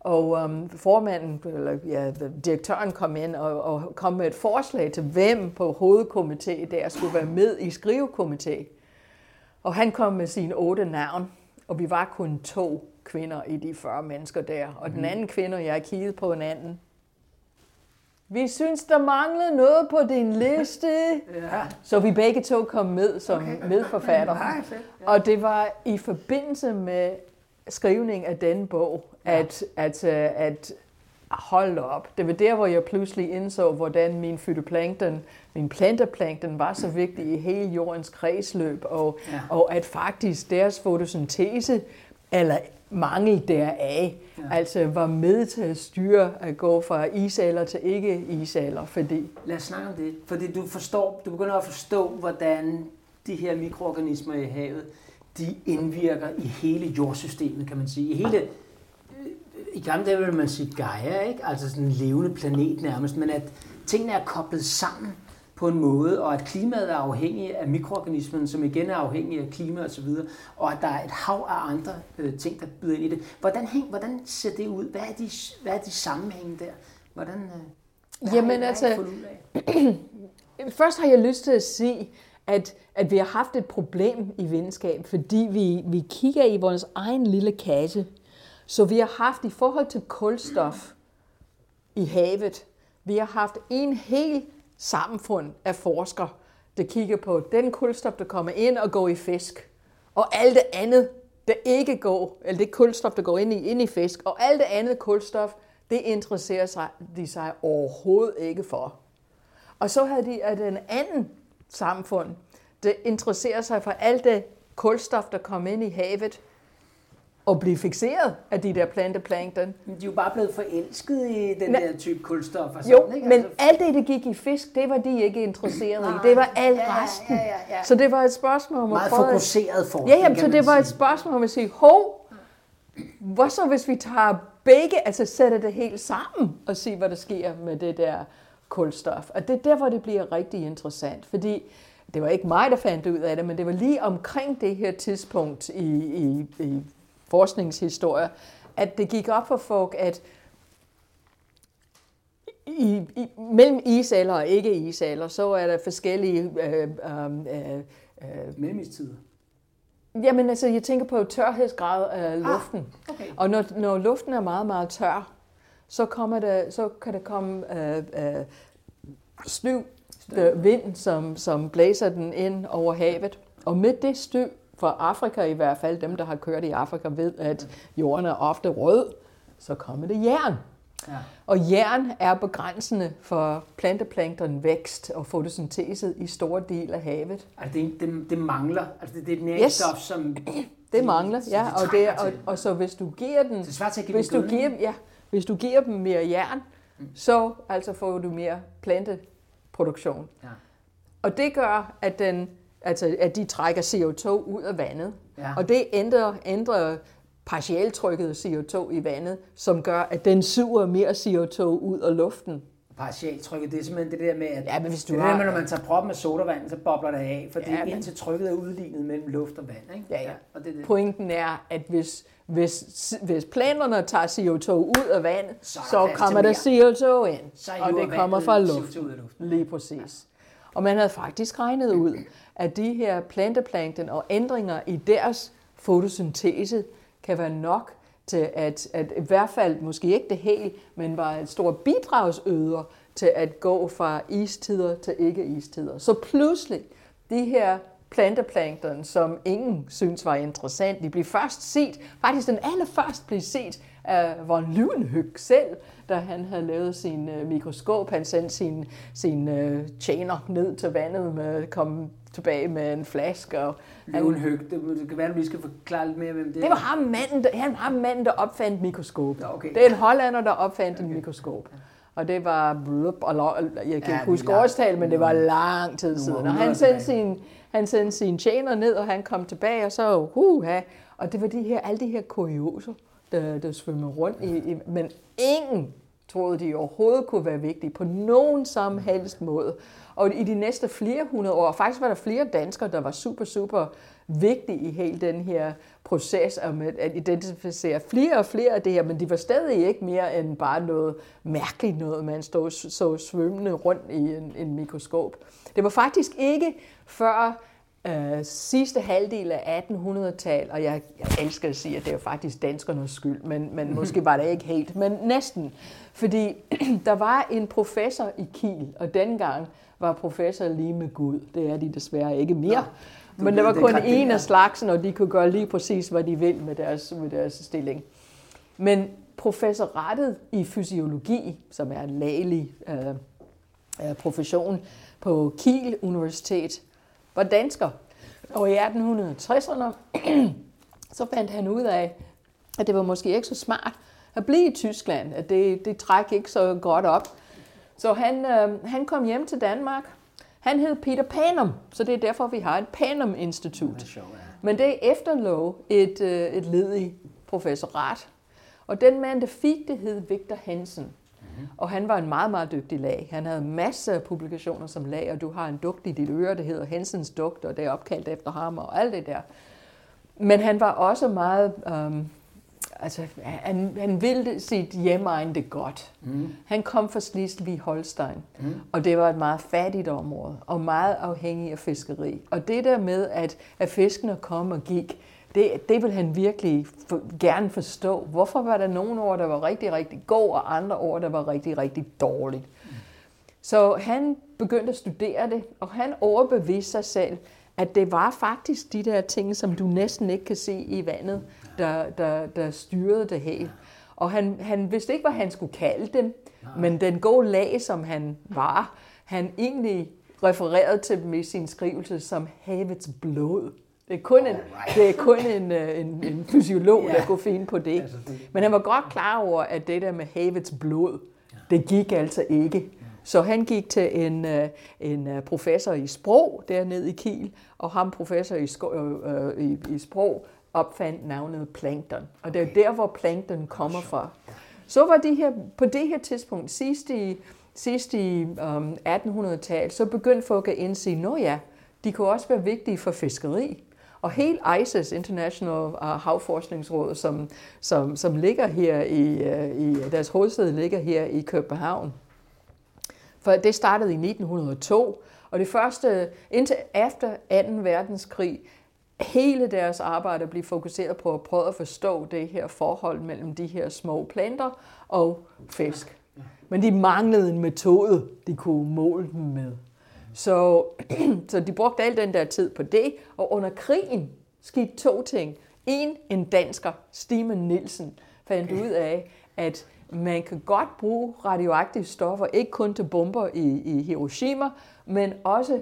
Og um, formanden, eller ja, direktøren kom ind og, og kom med et forslag til, hvem på hovedkomité der skulle være med i skrivekomité. Og han kom med sine otte navn, og vi var kun to kvinder i de 40 mennesker der. Og den mhm. anden kvinde, jeg kiggede på en anden, vi synes, der manglede noget på din liste. ja. Så vi begge to kom med som okay. medforfatter. Ja. Og det var i forbindelse med skrivning af den bog, at, ja. at, at, øh, at hold op. Det var der, hvor jeg pludselig indså, hvordan min fytoplankton, min planteplankton var så vigtig i hele jordens kredsløb, og, ja. og at faktisk deres fotosyntese, eller mangel deraf, ja. altså var med til at styre at gå fra isalder til ikke isalder, fordi... Lad os snakke om det, fordi du forstår, du begynder at forstå, hvordan de her mikroorganismer i havet, de indvirker i hele jordsystemet, kan man sige. I hele, i gamle dage vil man sige Gaia, ikke? altså sådan en levende planet nærmest, men at tingene er koblet sammen på en måde, og at klimaet er afhængigt af mikroorganismen, som igen er afhængig af klima osv., og, og at der er et hav af andre øh, ting, der byder ind i det. Hvordan, hæng, hvordan ser det ud? Hvad er de, hvad er de sammenhænge der? Hvordan, øh, Jamen altså, først har jeg lyst til at sige, at, at vi har haft et problem i videnskab, fordi vi, vi kigger i vores egen lille kasse. Så vi har haft i forhold til kulstof i havet, vi har haft en hel samfund af forskere, der kigger på den kulstof, der kommer ind og går i fisk, og alt det andet, der ikke går, eller det kulstof, der går ind i, ind i fisk, og alt det andet kulstof, det interesserer sig, de sig overhovedet ikke for. Og så havde de at en anden samfund, der interesserer sig for alt det kulstof, der kommer ind i havet, og blive fixeret af de der planteplankton. Men de er jo bare blevet forelsket i den Na, der type kulstof. Og sådan, jo, ikke? men altså, alt det, der gik i fisk, det var de ikke interesseret i. Det var alt ja, resten. Ja, ja, ja. Så det var et spørgsmål om Meget at prøve... Meget fokuseret forskning, Ja, jamen, så det var et spørgsmål om at sige, hov, hvad så hvis vi tager begge, altså sætter det helt sammen og se, hvad der sker med det der kulstof. Og det er der, hvor det bliver rigtig interessant, fordi det var ikke mig, der fandt ud af det, men det var lige omkring det her tidspunkt i, i, i forskningshistorie, at det gik op for folk, at i, i, mellem isalder og ikke isalder, så er der forskellige... Øh, øh, øh, Mellemisttider? Jamen altså, jeg tænker på tørhedsgrad af ah, luften. Ah, okay. Og når, når luften er meget, meget tør, så, kommer der, så kan der komme øh, øh, støv, øh, vind, som, som blæser den ind over havet. Og med det støv, for Afrika i hvert fald, dem der har kørt i Afrika ved, at jorden er ofte rød, så kommer det jern. Ja. Og jern er begrænsende for planteplankton vækst og fotosyntese i store dele af havet. Altså det, det, det mangler, altså det, det er et næringsstof, yes. som... Det mangler, ja, og, det, og, og så hvis du giver den... Det er til at give hvis, du giver, ja, hvis du giver dem mere jern, mm. så altså får du mere planteproduktion. Ja. Og det gør, at den altså at de trækker CO2 ud af vandet. Ja. Og det ændrer, ændrer partialtrykket CO2 i vandet, som gør, at den suger mere CO2 ud af luften. Partialtrykket, det er simpelthen det der med, at ja, men hvis du det har, der med, når man tager proppen med sodavand, så bobler det af, fordi ja, men, indtil trykket er udlignet mellem luft og vand. Ikke? Ja, ja. Og det, det. Pointen er, at hvis, hvis, hvis planerne tager CO2 ud af vand, så, så kommer der CO2 ind, og det kommer fra luften. Lige præcis. Og man havde faktisk regnet ud, at de her planteplankton og ændringer i deres fotosyntese kan være nok til at, at i hvert fald, måske ikke det hele, men var et stort bidragsøder til at gå fra istider til ikke-istider. Så pludselig, de her planteplankton, som ingen synes var interessant, de blev først set, faktisk den allerførst blev set af Von Leeuwenhoek selv, da han havde lavet sin øh, mikroskop. Han sendte sin, sin uh, tjener ned til vandet med kom tilbage med en flaske. Og han, Høg, det, det kan være, at vi skal forklare lidt mere, hvem det er. Det var ham manden, der, han var manden, der opfandt mikroskop. Ja, okay. Det er en hollander, der opfandt okay. en mikroskop. Og det var, blup, og jeg kan ikke ja, huske årstal, men det var lang tid siden. Og han sendte, sin, han sendte sin tjener ned, og han kom tilbage, og så, huha, og det var de her, alle de her kurioser, der, der svømmede rundt i, i, men ingen troede de overhovedet kunne være vigtige på nogen som helst måde. Og i de næste flere hundrede år, faktisk var der flere danskere, der var super, super vigtige i hele den her proces om at identificere flere og flere af det her, men de var stadig ikke mere end bare noget mærkeligt noget, man stod så svømmende rundt i en, en mikroskop. Det var faktisk ikke før øh, sidste halvdel af 1800-tallet, og jeg, jeg elsker at sige, at det er faktisk danskernes skyld, men, men måske var det ikke helt, men næsten. Fordi der var en professor i Kiel, og dengang var professor lige med Gud. Det er de desværre ikke mere. Nå, men der var kun en af slagsen, og de kunne gøre lige præcis, hvad de vil med deres, med deres stilling. Men professoratet i fysiologi, som er en lægelig øh, profession på Kiel Universitet, var dansker. Og i 1860'erne, så fandt han ud af, at det var måske ikke så smart at blive i Tyskland, at det, det træk ikke så godt op. Så han, øh, han kom hjem til Danmark. Han hed Peter Panum, så det er derfor, vi har et Panum-institut. Men det efterlå et, øh, et ledigt professorat. Og den mand, der fik det, hed Victor Hansen. Mm-hmm. Og han var en meget, meget dygtig lag. Han havde masser af publikationer som lag, og du har en dugt i dit øre, der hedder Hensens dugt, og det er opkaldt efter ham og alt det der. Men han var også meget... Um, altså, han, han ville sit hjemmeegn det godt. Mm. Han kom fra Slesvig-Holstein, mm. og det var et meget fattigt område, og meget afhængig af fiskeri. Og det der med, at, at fiskene kom og gik, det, det vil han virkelig for, gerne forstå. Hvorfor var der nogle år, der var rigtig, rigtig god, og andre år, der var rigtig, rigtig dårligt. Mm. Så han begyndte at studere det, og han overbeviste sig selv, at det var faktisk de der ting, som du næsten ikke kan se i vandet, der, der, der styrede det hele. Og han, han vidste ikke, hvad han skulle kalde dem, men den gode lag, som han var, han egentlig refererede til dem i sin skrivelse som havets blod. Det er kun en, det er kun en, øh, en, en fysiolog, der kunne finde på det. Altså, men han var godt klar over, at det der med havets blod, det gik altså ikke. Så han gik til en, øh, en øh, professor i sprog dernede i Kiel, og ham professor i, øh, i, i sprog opfandt navnet plankton. Og det er der, hvor plankton kommer fra. Så var de her, på det her tidspunkt, sidst i, sidst i um, 1800-tallet, så begyndte folk at indse, at ja, de kunne også være vigtige for fiskeri. Og helt ICES, International uh, Havforskningsråd, som, som, som ligger her i, uh, i, deres hovedsæde ligger her i København. For det startede i 1902, og det første, indtil efter 2. verdenskrig, hele deres arbejde blev fokuseret på at prøve at forstå det her forhold mellem de her små planter og fisk. Men de manglede en metode, de kunne måle dem med. Så, så de brugte al den der tid på det, og under krigen skete to ting. En, en dansker, Steven Nielsen, fandt ud af, at man kan godt bruge radioaktive stoffer, ikke kun til bomber i, i Hiroshima, men også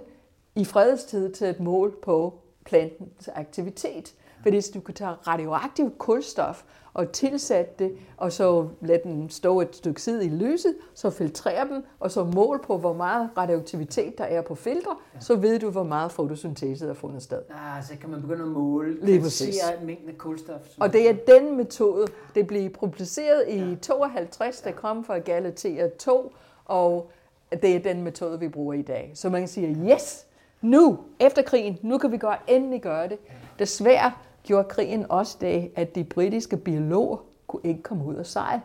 i fredstid til et mål på plantens aktivitet. Fordi hvis du kan tage radioaktiv kulstof og tilsætte det, og så lade den stå et stykke tid i lyset, så filtrere dem, og så mål på, hvor meget radioaktivitet der er på filtre, ja. så ved du, hvor meget fotosyntese der er fundet sted. Ah, så kan man begynde at måle, Lige præcis. mængden af kulstof. Og det er den metode, det blev publiceret i ja. 52, der kom fra Galatea 2, og det er den metode, vi bruger i dag. Så man kan sige, yes, nu, efter krigen, nu kan vi godt endelig gøre det. Desværre gjorde krigen også det, at de britiske biologer kunne ikke komme ud og sejle.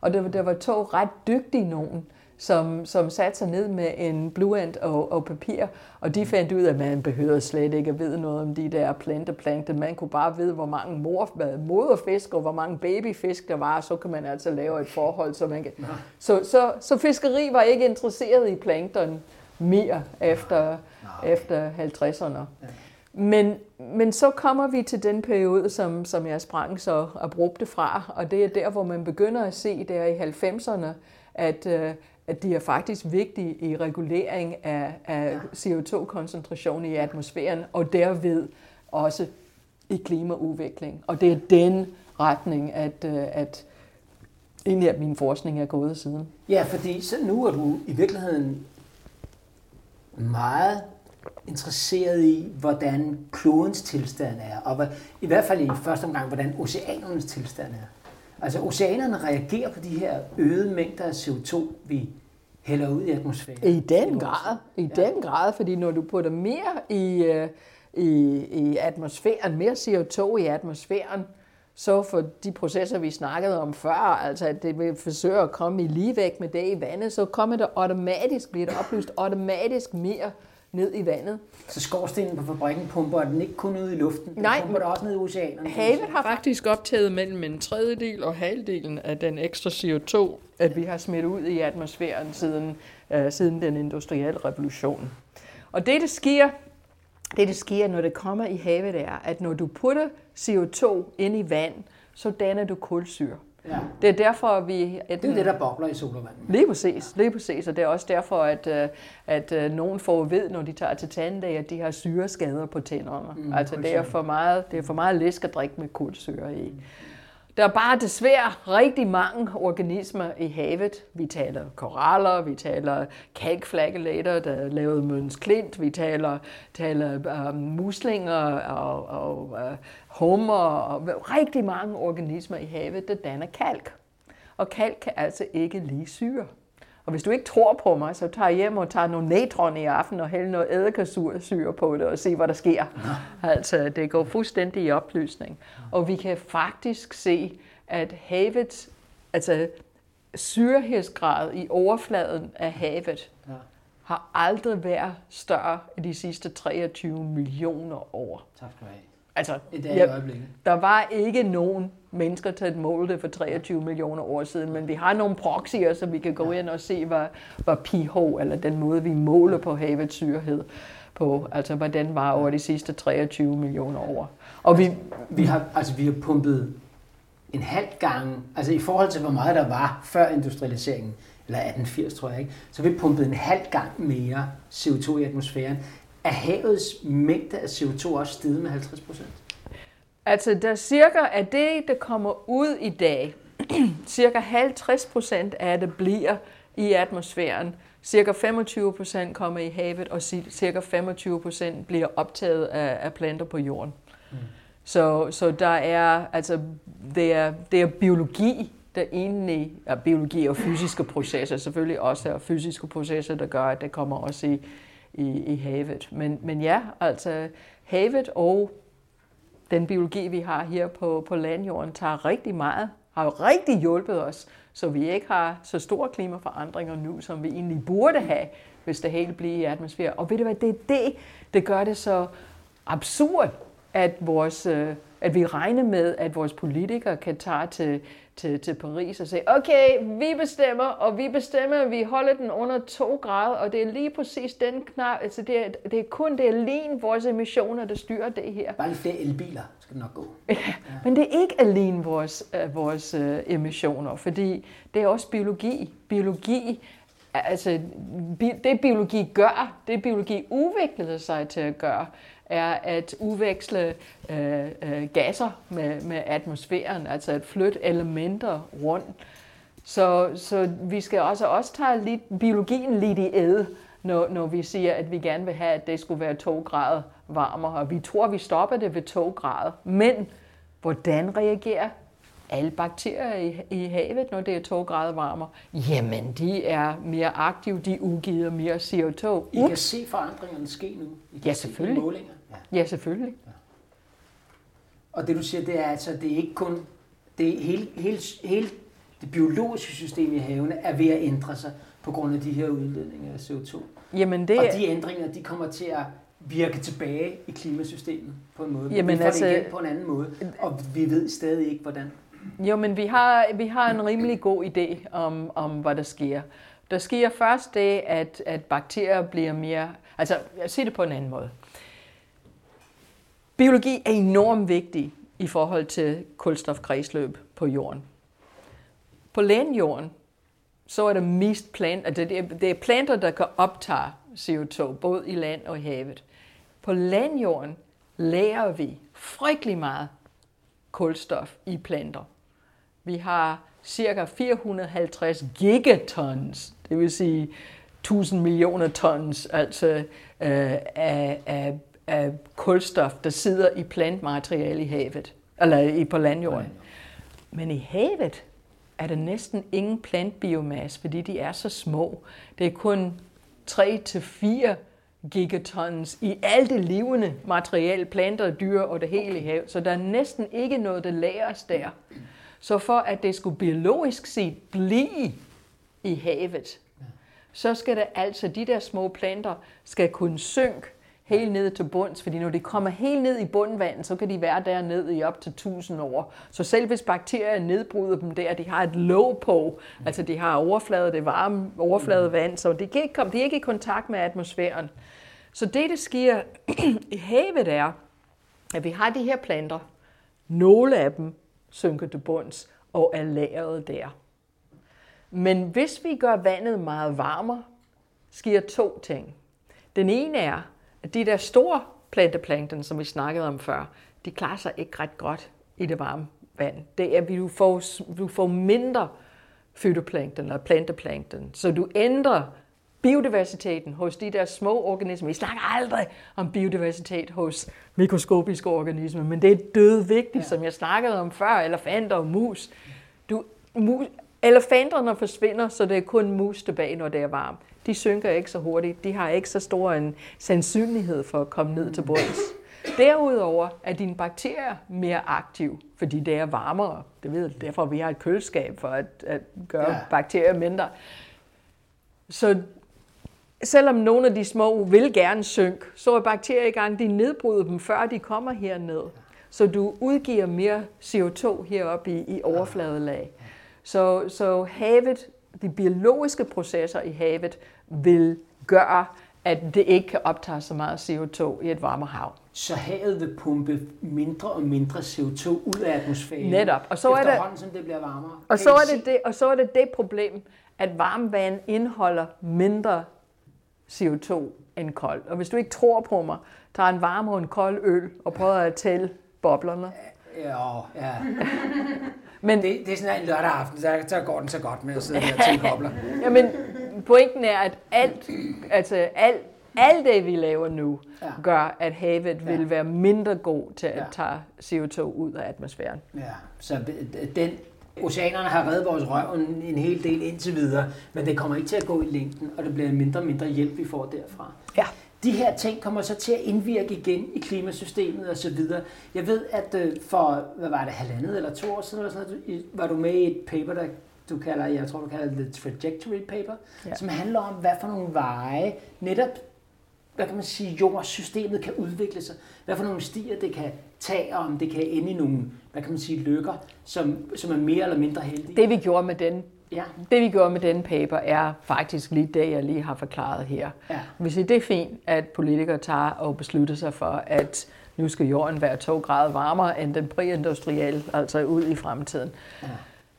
Og der, der var to ret dygtige nogen, som, som satte sig ned med en bluant og, og papir, og de fandt ud af, at man behøvede slet ikke at vide noget om de der planteplankter. Man kunne bare vide, hvor mange mor, moderfisk og hvor mange babyfisk der var, og så kan man altså lave et forhold. Så, man kan... så, så, så fiskeri var ikke interesseret i plankton mere efter, efter 50'erne. Men, men så kommer vi til den periode, som, som jeg sprang så abrupte fra, og det er der, hvor man begynder at se der i 90'erne, at, øh, at de er faktisk vigtige i regulering af, af CO2-koncentration i atmosfæren, og derved også i klimaudvikling. Og det er den retning, at, øh, at egentlig at min forskning er gået siden. Ja, fordi så nu er du i virkeligheden meget interesseret i, hvordan klodens tilstand er, og hvad, i hvert fald i første omgang, hvordan oceanernes tilstand er. Altså oceanerne reagerer på de her øgede mængder af CO2, vi hælder ud i atmosfæren. I den grad, i ja. den grad, fordi når du putter mere i, øh, i, i atmosfæren, mere CO2 i atmosfæren, så for de processer, vi snakkede om før, altså at det vil forsøge at komme i ligevægt med det i vandet, så kommer det automatisk, bliver det oplyst automatisk mere ned i vandet. Så skorstenen på fabrikken pumper den ikke kun ud i luften, den Nej, pumper det også ned i oceanerne? Havet har faktisk optaget mellem en tredjedel og halvdelen af den ekstra CO2, at vi har smidt ud i atmosfæren siden, uh, siden den industrielle revolution. Og det, der sker, det, der sker, når det kommer i havet, er, at når du putter CO2 ind i vand, så danner du kulsyre. Ja. Det er derfor, vi... At, det er det, der bobler i solvandet. Lige præcis, lige præcis. Og det er også derfor, at, øh, at øh, nogen får ved, når de tager til tandlæge, at de har syreskader på tænderne. Mm, altså, det er, for meget, det er for meget læsk at drikke med kulsyre i. Der er bare desværre rigtig mange organismer i havet. Vi taler koraller, vi taler kalkflagellater, der lavede Møns Klint, vi taler, taler um, muslinger og, og uh, hummer og rigtig mange organismer i havet, der danner kalk. Og kalk kan altså ikke lige syre. Og hvis du ikke tror på mig, så tager jeg hjem og tager nogle natron i aften og hælder noget eddikesyre på det og se, hvad der sker. Altså, det går fuldstændig i opløsning. Og vi kan faktisk se, at havets, altså syrehedsgrad i overfladen af havet, ja. har aldrig været større i de sidste 23 millioner år. Tak skal du have. Altså, I dag ja, der var ikke nogen mennesker til at måle det for 23 millioner år siden, men vi har nogle proxyer, så vi kan gå ind og se, hvad, hvad pH, eller den måde, vi måler på havets syrehed på, altså hvordan var over de sidste 23 millioner år. Og vi, vi, har, altså, vi har pumpet en halv gang, altså i forhold til hvor meget der var før industrialiseringen, eller 1880 tror jeg ikke, så vi pumpet en halv gang mere CO2 i atmosfæren. Er havets mængde af CO2 også steget med 50 procent? Altså, der cirka af det, der kommer ud i dag, cirka 50 procent af det bliver i atmosfæren. Cirka 25 procent kommer i havet, og cirka 25 procent bliver optaget af, af planter på jorden. Mm. Så, så der er, altså, det er, det er biologi, der egentlig er biologi og fysiske processer, selvfølgelig også er fysiske processer, der gør, at det kommer også i, i, i havet. Men, men ja, altså havet og den biologi, vi har her på, på landjorden, tager rigtig meget, har jo rigtig hjulpet os, så vi ikke har så store klimaforandringer nu, som vi egentlig burde have, hvis det hele bliver i atmosfæren. Og ved du hvad, det er det, det gør det så absurd, at, vores, øh, at vi regner med, at vores politikere kan tage til, til, til Paris og sige, okay, vi bestemmer, og vi bestemmer, at vi holder den under 2 grader, og det er lige præcis den knap, altså det er, det er kun det er alene vores emissioner, der styrer det her. Bare lidt flere elbiler skal det nok gå. Ja, ja. Men det er ikke alene vores, uh, vores uh, emissioner, fordi det er også biologi. Biologi altså, det biologi gør, det biologi udviklede sig til at gøre, er at udveksle øh, øh, gasser med, med atmosfæren, altså at flytte elementer rundt. Så, så vi skal også, også tage lidt, biologien lidt i æd, når, når vi siger, at vi gerne vil have, at det skulle være 2 grader varmere. Og vi tror, vi stopper det ved 2 grader. Men hvordan reagerer alle bakterier i, i havet, når det er 2 grader varmere? Jamen, de er mere aktive, de udgiver mere CO2. Ups. I kan se forandringerne ske nu? I kan ja, selvfølgelig. Se Ja, ja selvfølgelig. Ja. Og det du siger, det er altså, det er ikke kun, det er hele, hele, hele det biologiske system i havene er ved at ændre sig på grund af de her udledninger af CO2. Jamen det... Og de ændringer, de kommer til at virke tilbage i klimasystemet på en måde. Jamen vi får altså, det igen på en anden måde, og vi ved stadig ikke, hvordan. Jo, men vi har, vi har en rimelig god idé om, om, hvad der sker. Der sker først det, at, at bakterier bliver mere... Altså, jeg siger det på en anden måde. Biologi er enormt vigtig i forhold til kulstofkredsløb på jorden. På landjorden, så er der mest plant, altså det, er, det er planter, der kan optage CO2, både i land og i havet. På landjorden lærer vi frygtelig meget kulstof i planter. Vi har cirka 450 gigatons, det vil sige 1000 millioner tons, altså øh, af, af af kulstof, der sidder i plantmateriale i havet, eller i på landjorden. Men i havet er der næsten ingen plantbiomasse, fordi de er så små. Det er kun 3-4 gigatons i alt det levende materiale, planter, dyr og det hele i havet. Så der er næsten ikke noget, der læres der. Så for at det skulle biologisk set blive i havet, så skal det altså, de der små planter skal kunne synke helt ned til bunds, fordi når de kommer helt ned i bundvandet, så kan de være der ned i op til 1000 år. Så selv hvis bakterier nedbryder dem der, de har et låg på, altså de har overflade, det varme overfladevand, så de, kan ikke komme, de er ikke i kontakt med atmosfæren. Så det, der sker i havet er, at vi har de her planter. Nogle af dem synker til bunds og er lagret der. Men hvis vi gør vandet meget varmere, sker to ting. Den ene er, de der store planteplankton, som vi snakkede om før, de klarer sig ikke ret godt i det varme vand, det er, at du får, du får mindre fytoplankton eller planteplankton. Så du ændrer biodiversiteten hos de der små organismer. Vi snakker aldrig om biodiversitet hos mikroskopiske organismer, men det er død vigtigt, ja. som jeg snakkede om før, elefanter og mus. Du, mus elefanterne forsvinder, så det er kun mus tilbage, når det er varmt. De synker ikke så hurtigt. De har ikke så stor en sandsynlighed for at komme ned til bunds. Derudover er dine bakterier mere aktive, fordi det er varmere. Det ved derfor vi har et køleskab for at, at gøre ja. bakterier mindre. Så selvom nogle af de små vil gerne synke, så er bakterier i gang, de nedbryder dem, før de kommer herned. Så du udgiver mere CO2 heroppe i, i overfladelag. Så, så havet, de biologiske processer i havet, vil gøre, at det ikke kan optage så meget CO2 i et varmere hav. Så havet vil pumpe mindre og mindre CO2 ud af atmosfæren. Netop. Og så er det, som det bliver varmere. Og så, er det det, og så er det det problem, at varmvand indeholder mindre CO2 end kold. Og hvis du ikke tror på mig, tag en varm og en kold øl og prøv at tælle boblerne. Ja, ja. Men det, det er sådan en lørdag aften, så, så går den så godt med at sidde der og tænke bobler. ja, men pointen er, at alt, altså alt, alt det, vi laver nu, ja. gør, at havet ja. vil være mindre god til at ja. tage CO2 ud af atmosfæren. Ja, så den, oceanerne har reddet vores røv en, en hel del indtil videre, men det kommer ikke til at gå i længden, og det bliver mindre og mindre hjælp, vi får derfra. Ja. De her ting kommer så til at indvirke igen i klimasystemet og så videre. Jeg ved, at øh, for, hvad var det, halvandet eller to år siden, eller sådan noget, var du med i et paper, der du kalder, jeg tror du kalder det trajectory paper, ja. som handler om, hvad for nogle veje netop hvad kan man sige, jordsystemet kan udvikle sig. Hvad for nogle stier det kan tage, og om det kan ende i nogle, hvad kan man sige, lykker, som, som er mere eller mindre heldige. Det vi gjorde med den Ja. Det vi gjorde med den paper er faktisk lige det, jeg lige har forklaret her. Ja. Hvis det er fint, at politikere tager og beslutter sig for, at nu skal jorden være 2 grader varmere end den præindustrielle, altså ud i fremtiden. Ja.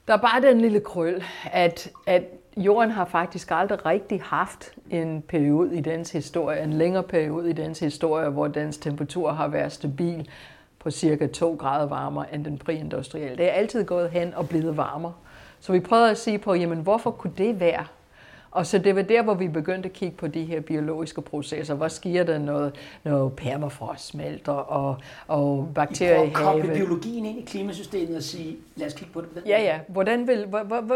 Der er bare den lille krøl, at, at jorden har faktisk aldrig rigtig haft en periode i dens historie, en længere periode i dens historie, hvor dens temperatur har været stabil på cirka 2 grader varmere end den præindustrielle. Det er altid gået hen og blevet varmere. Så vi prøvede at sige på, jamen hvorfor kunne det være? Og så det var der, hvor vi begyndte at kigge på de her biologiske processer. Hvor sker der noget, når permafrost smelter og, og bakterier i havet? I biologien ind i klimasystemet og sige, lad os kigge på det. Ja, ja. Hvordan vil,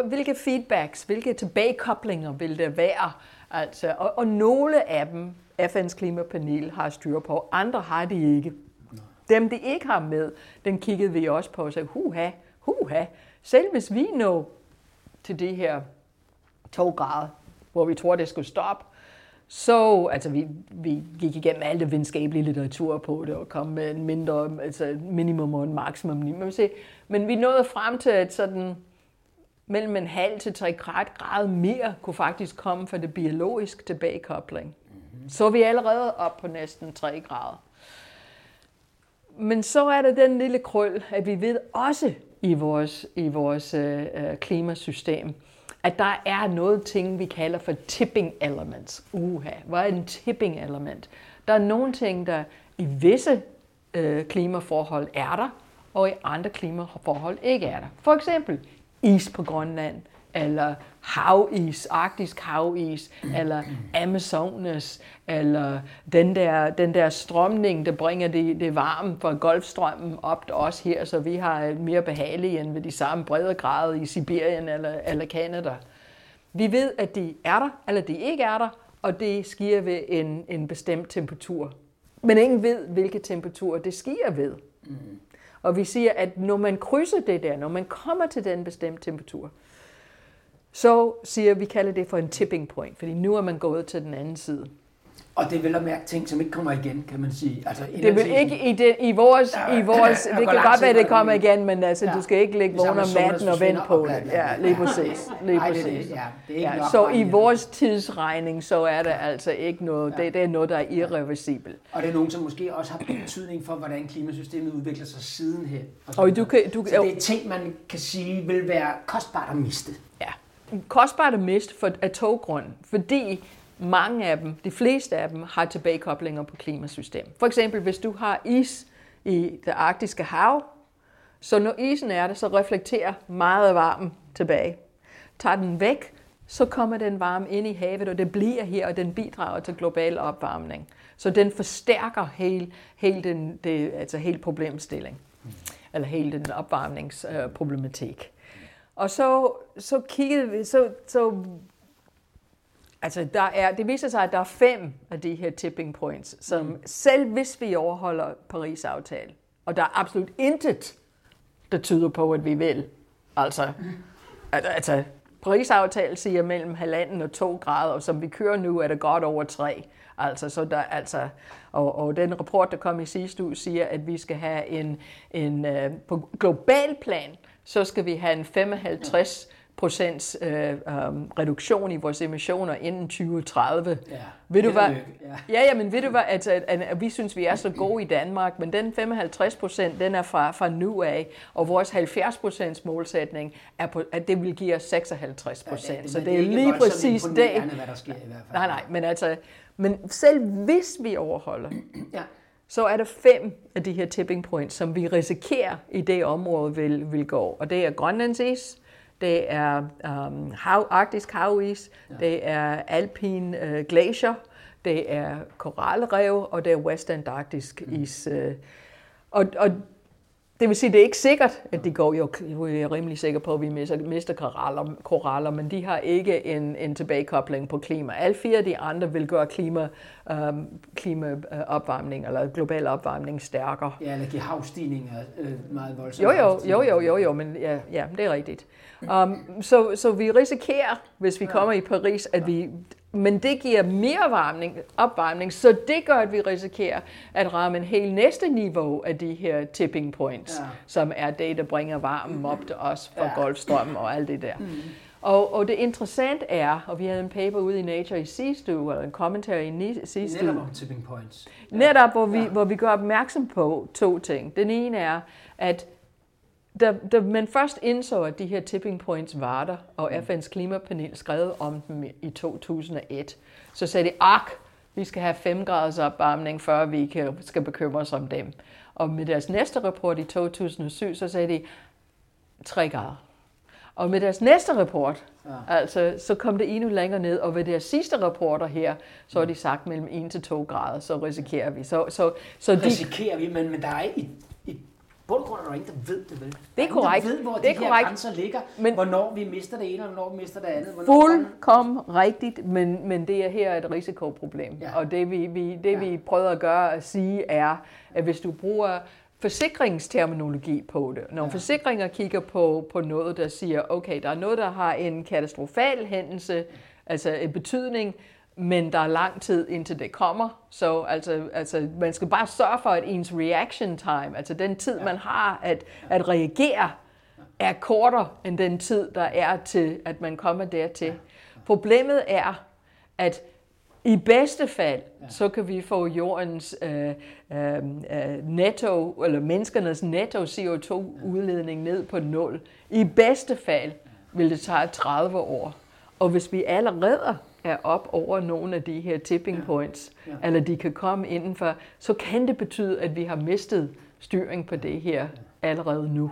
hvilke feedbacks, hvilke tilbagekoblinger vil der være? Altså, og, og nogle af dem, FN's klimapanel har styr på, andre har de ikke. Dem, de ikke har med, den kiggede vi også på og sagde, huha, huha, selv hvis vi når til det her 2 grader, hvor vi tror, det skulle stoppe, så, altså vi, vi gik igennem alt det videnskabelige litteratur på det, og kom med en mindre, altså minimum og en maksimum. Men, men vi nåede frem til, at sådan mellem en halv til tre grad mere kunne faktisk komme fra det biologiske tilbagekobling. Mm-hmm. Så er vi allerede op på næsten 3 grader. Men så er der den lille krøl, at vi ved også i vores, i vores øh, øh, klimasystem, at der er noget ting, vi kalder for tipping elements. Uha, hvad er en tipping element? Der er nogle ting, der i visse øh, klimaforhold er der, og i andre klimaforhold ikke er der. For eksempel is på Grønland, eller havis, arktisk havis, eller Amazonas, eller den der, den der strømning, der bringer det, det varme fra Golfstrømmen op til os her, så vi har mere behagelige end ved de samme breddegrader i Sibirien eller, eller Canada. Vi ved, at de er der, eller de ikke er der, og det sker ved en, en bestemt temperatur. Men ingen ved, hvilke temperatur det sker ved. Mm. Og vi siger, at når man krydser det der, når man kommer til den bestemte temperatur, så siger vi kalder det for en tipping point, fordi nu er man gået til den anden side. Og det vil at mærke ting, som ikke kommer igen, kan man sige. Altså, det vil ikke i, det, i vores... Ja, i vores ja, det kan godt være, at det kommer igen, men altså, ja. du skal ikke ligge vågen om natten og vente på det. Ja, lige præcis. Lige præcis. det, ja, det er ikke ja, så i vores tidsregning, så er det altså ikke noget... Ja. Det, det er noget, der er irreversibelt. Og det er nogen, som måske også har betydning for, hvordan klimasystemet udvikler sig siden her. Og, og du kan, du, så det er ting, man kan sige, vil være kostbart at miste. Kostbart at miste for, af toggrund, fordi mange af dem, de fleste af dem, har tilbagekoblinger på klimasystem. For eksempel, hvis du har is i det arktiske hav, Så når isen er der, så reflekterer meget af varmen tilbage. Tager den væk, så kommer den varme ind i havet, og det bliver her, og den bidrager til global opvarmning. Så den forstærker hele, hele, den, det, altså hele problemstilling, eller hele den opvarmningsproblematik. Og så, så kiggede vi, så, så Altså, der er, det viser sig, at der er fem af de her tipping points, som mm. selv hvis vi overholder Paris-aftalen, og der er absolut intet, der tyder på, at vi vil. Altså, altså Paris-aftalen siger mellem halvanden og to grader, og som vi kører nu, er det godt over tre. Altså, så der, altså, og, og den rapport, der kom i sidste uge, siger, at vi skal have en, en uh, på global plan, så skal vi have en 55 procents øh, um, reduktion i vores emissioner inden 2030. Ja, ved du hvad? Ja. ja, ja, men ved du hvad, at, at, at, at vi synes, vi er så gode i Danmark, men den 55 procent, den er fra, fra nu af, og vores 70 procents målsætning er på, at det vil give os 56 procent. Ja, det, så det, det er lige præcis det. Hvad der sker, i hvert fald. Nej, nej, men altså, men selv hvis vi overholder, ja. Så er der fem af de her tipping points, som vi risikerer i det område vil, vil gå. Og det er Grønlandsis, det er um, hav, arktisk havis, ja. det er alpin uh, glacier, det er koralrev, og det er West Antarktisk mm. is. Uh, og, og det vil sige, det er ikke sikkert, at de går. Jo, jeg er rimelig sikker på, at vi mister, mister koraller, koraller, men de har ikke en, en tilbagekobling på klima. Alle fire af de andre vil gøre klima, um, klimaopvarmning eller global opvarmning stærkere. Ja, eller give havstigninger øh, meget voldsomt. Jo, jo, jo, jo, jo, jo, men ja, ja, det er rigtigt. Um, så, så vi risikerer, hvis vi kommer i Paris, at vi men det giver mere varmning, opvarmning, så det gør, at vi risikerer at ramme en helt næste niveau af de her tipping points, ja. som er det, der bringer varmen op til os fra ja. Golfstrømmen og alt det der. Mm. Og, og det interessante er, og vi havde en paper ude i Nature i sidste uge, eller en commentary i sidste uge. Netop om tipping points. Ja. Netop, hvor vi, ja. hvor vi gør opmærksom på to ting. Den ene er, at da, da man først indså, at de her tipping points var der, og mm. FN's klimapanel skrev om dem i 2001, så sagde de, ak, vi skal have 5 graders opvarmning, før vi kan, skal bekymre os om dem. Og med deres næste rapport i 2007, så sagde de 3 grader. Og med deres næste rapport, ja. altså, så kom det endnu længere ned, og ved deres sidste rapporter her, så har de sagt mellem 1 til 2 grader, så risikerer vi. Så, så, så de, risikerer vi, men, men der er i bund og grund er der ingen, der ved det, vel? Det er korrekt. Der ved, hvor det er de her korrekt. grænser ligger, men hvornår vi mister det ene, og hvornår vi mister det andet. Fuldkommen rigtigt, men, men det er her et risikoproblem. Ja. Og det, vi, vi, det ja. vi prøver at gøre at sige, er, at hvis du bruger forsikringsterminologi på det. Når ja. forsikringer kigger på, på noget, der siger, okay, der er noget, der har en katastrofal hændelse, altså en betydning, men der er lang tid indtil det kommer. Så altså, altså, man skal bare sørge for, at ens reaction time, altså den tid, man har at, at reagere, er kortere end den tid, der er til, at man kommer dertil. Problemet er, at i bedste fald, så kan vi få jordens øh, øh, øh netto, eller menneskernes netto CO2-udledning ned på nul. I bedste fald vil det tage 30 år. Og hvis vi allerede er op over nogle af de her tipping points, ja. Ja. eller de kan komme indenfor, så kan det betyde, at vi har mistet styring på det her allerede nu.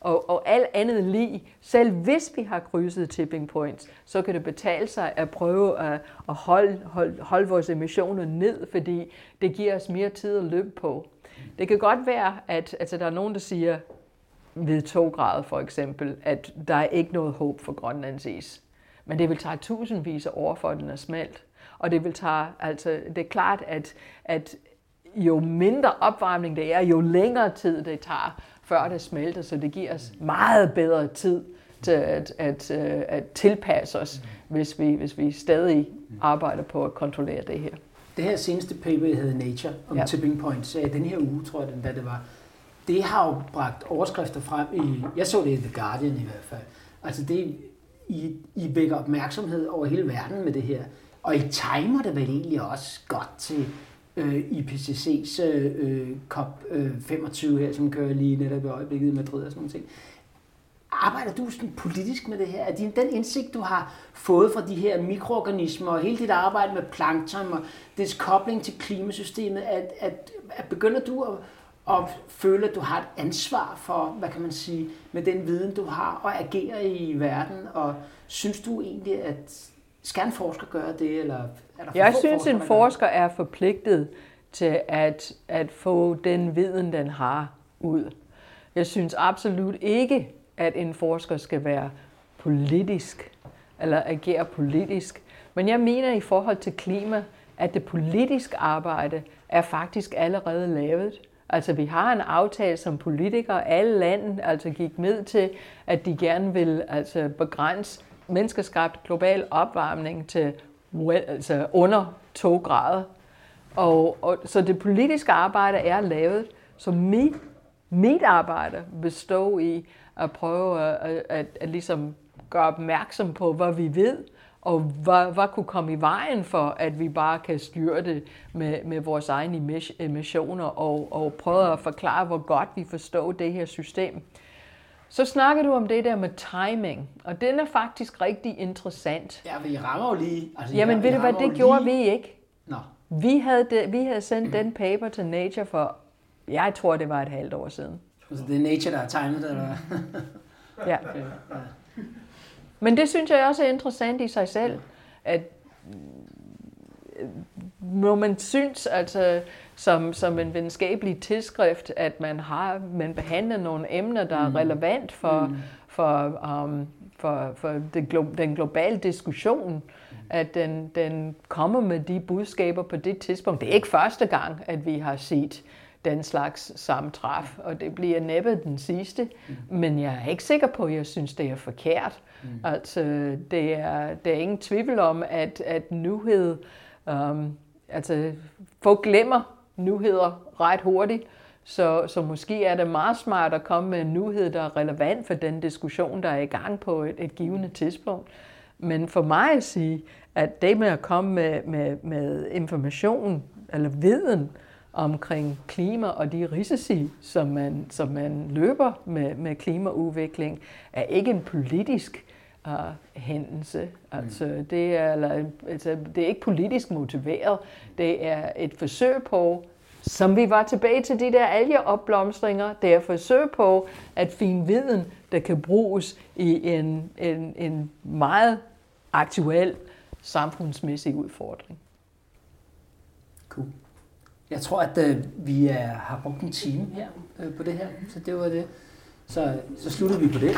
Og, og alt andet lige, selv hvis vi har krydset tipping points, så kan det betale sig at prøve at, at holde, holde, holde vores emissioner ned, fordi det giver os mere tid at løbe på. Det kan godt være, at altså, der er nogen, der siger, ved 2 grader for eksempel, at der er ikke noget håb for Grønlands is. Men det vil tage tusindvis af år, for at den er smelt. Og det vil tage, altså, det er klart, at, at jo mindre opvarmning det er, jo længere tid det tager, før det smelter, så det giver os meget bedre tid til at, at, at, at tilpasse os, hvis vi, hvis vi stadig arbejder på at kontrollere det her. Det her seneste paper, jeg havde Nature, om ja. tipping points, den her uge, tror jeg, den, da det var, det har jo bragt overskrifter frem i, jeg så det i The Guardian i hvert fald, altså det i, I vækker opmærksomhed over hele verden med det her. Og I timer det vel egentlig også godt til øh, IPCC's øh, COP25 øh, her, som kører lige netop i øjeblikket i Madrid og sådan noget ting. Arbejder du sådan politisk med det her? Er det den indsigt, du har fået fra de her mikroorganismer og hele dit arbejde med plankton og dets kobling til klimasystemet, at, at, at begynder du at, og føler, at du har et ansvar for, hvad kan man sige, med den viden, du har, og agere i verden, og synes du egentlig, at skal en forsker gøre det, eller er der for Jeg synes, en forsker er forpligtet til at, at få den viden, den har, ud. Jeg synes absolut ikke, at en forsker skal være politisk, eller agere politisk. Men jeg mener i forhold til klima, at det politiske arbejde er faktisk allerede lavet. Altså vi har en aftale som politikere, alle lande altså gik med til, at de gerne vil altså begrænse menneskeskabt global opvarmning til well, altså under 2 grader. Og, og, så det politiske arbejde er lavet, så mit, mit arbejde består i at prøve at, at, at, at ligesom gøre opmærksom på, hvad vi ved, og hvad, hvad kunne komme i vejen for, at vi bare kan styre det med, med vores egne emissioner, og, og prøve at forklare, hvor godt vi forstår det her system. Så snakker du om det der med timing, og den er faktisk rigtig interessant. Ja, vi rammer jo lige... Altså, Jamen ved du hvad, det gjorde lige- vi ikke. Nå, Vi havde, det, vi havde sendt den paper til Nature for, jeg tror det var et halvt år siden. altså det er Nature, der har tegnet det, eller hvad? Ja. Men det synes jeg også er interessant i sig selv, at øh, når man synes, altså, som, som en videnskabelig tidsskrift, at man har, man behandler nogle emner, der er relevant for, for, um, for, for det, den globale diskussion, at den, den kommer med de budskaber på det tidspunkt. Det er ikke første gang, at vi har set den slags sammentræf, og det bliver næppe den sidste, men jeg er ikke sikker på, at jeg synes, det er forkert. Altså, det er, det er ingen tvivl om, at, at nyhed, um, altså, folk glemmer nyheder ret hurtigt, så, så måske er det meget smart at komme med en nyhed, der er relevant for den diskussion, der er i gang på et, et givende tidspunkt. Men for mig at sige, at det med at komme med, med, med information eller viden omkring klima og de risici, som man, som man løber med, med klimaudvikling, er ikke en politisk uh, hændelse. Altså, det, er, eller, altså, det er ikke politisk motiveret. Det er et forsøg på, som vi var tilbage til de der algeopblomstringer, det er et forsøg på at finde viden, der kan bruges i en, en, en meget aktuel samfundsmæssig udfordring. Cool. Jeg tror, at øh, vi er, har brugt en time her øh, på det her, så det var det. Så, så sluttede vi på det.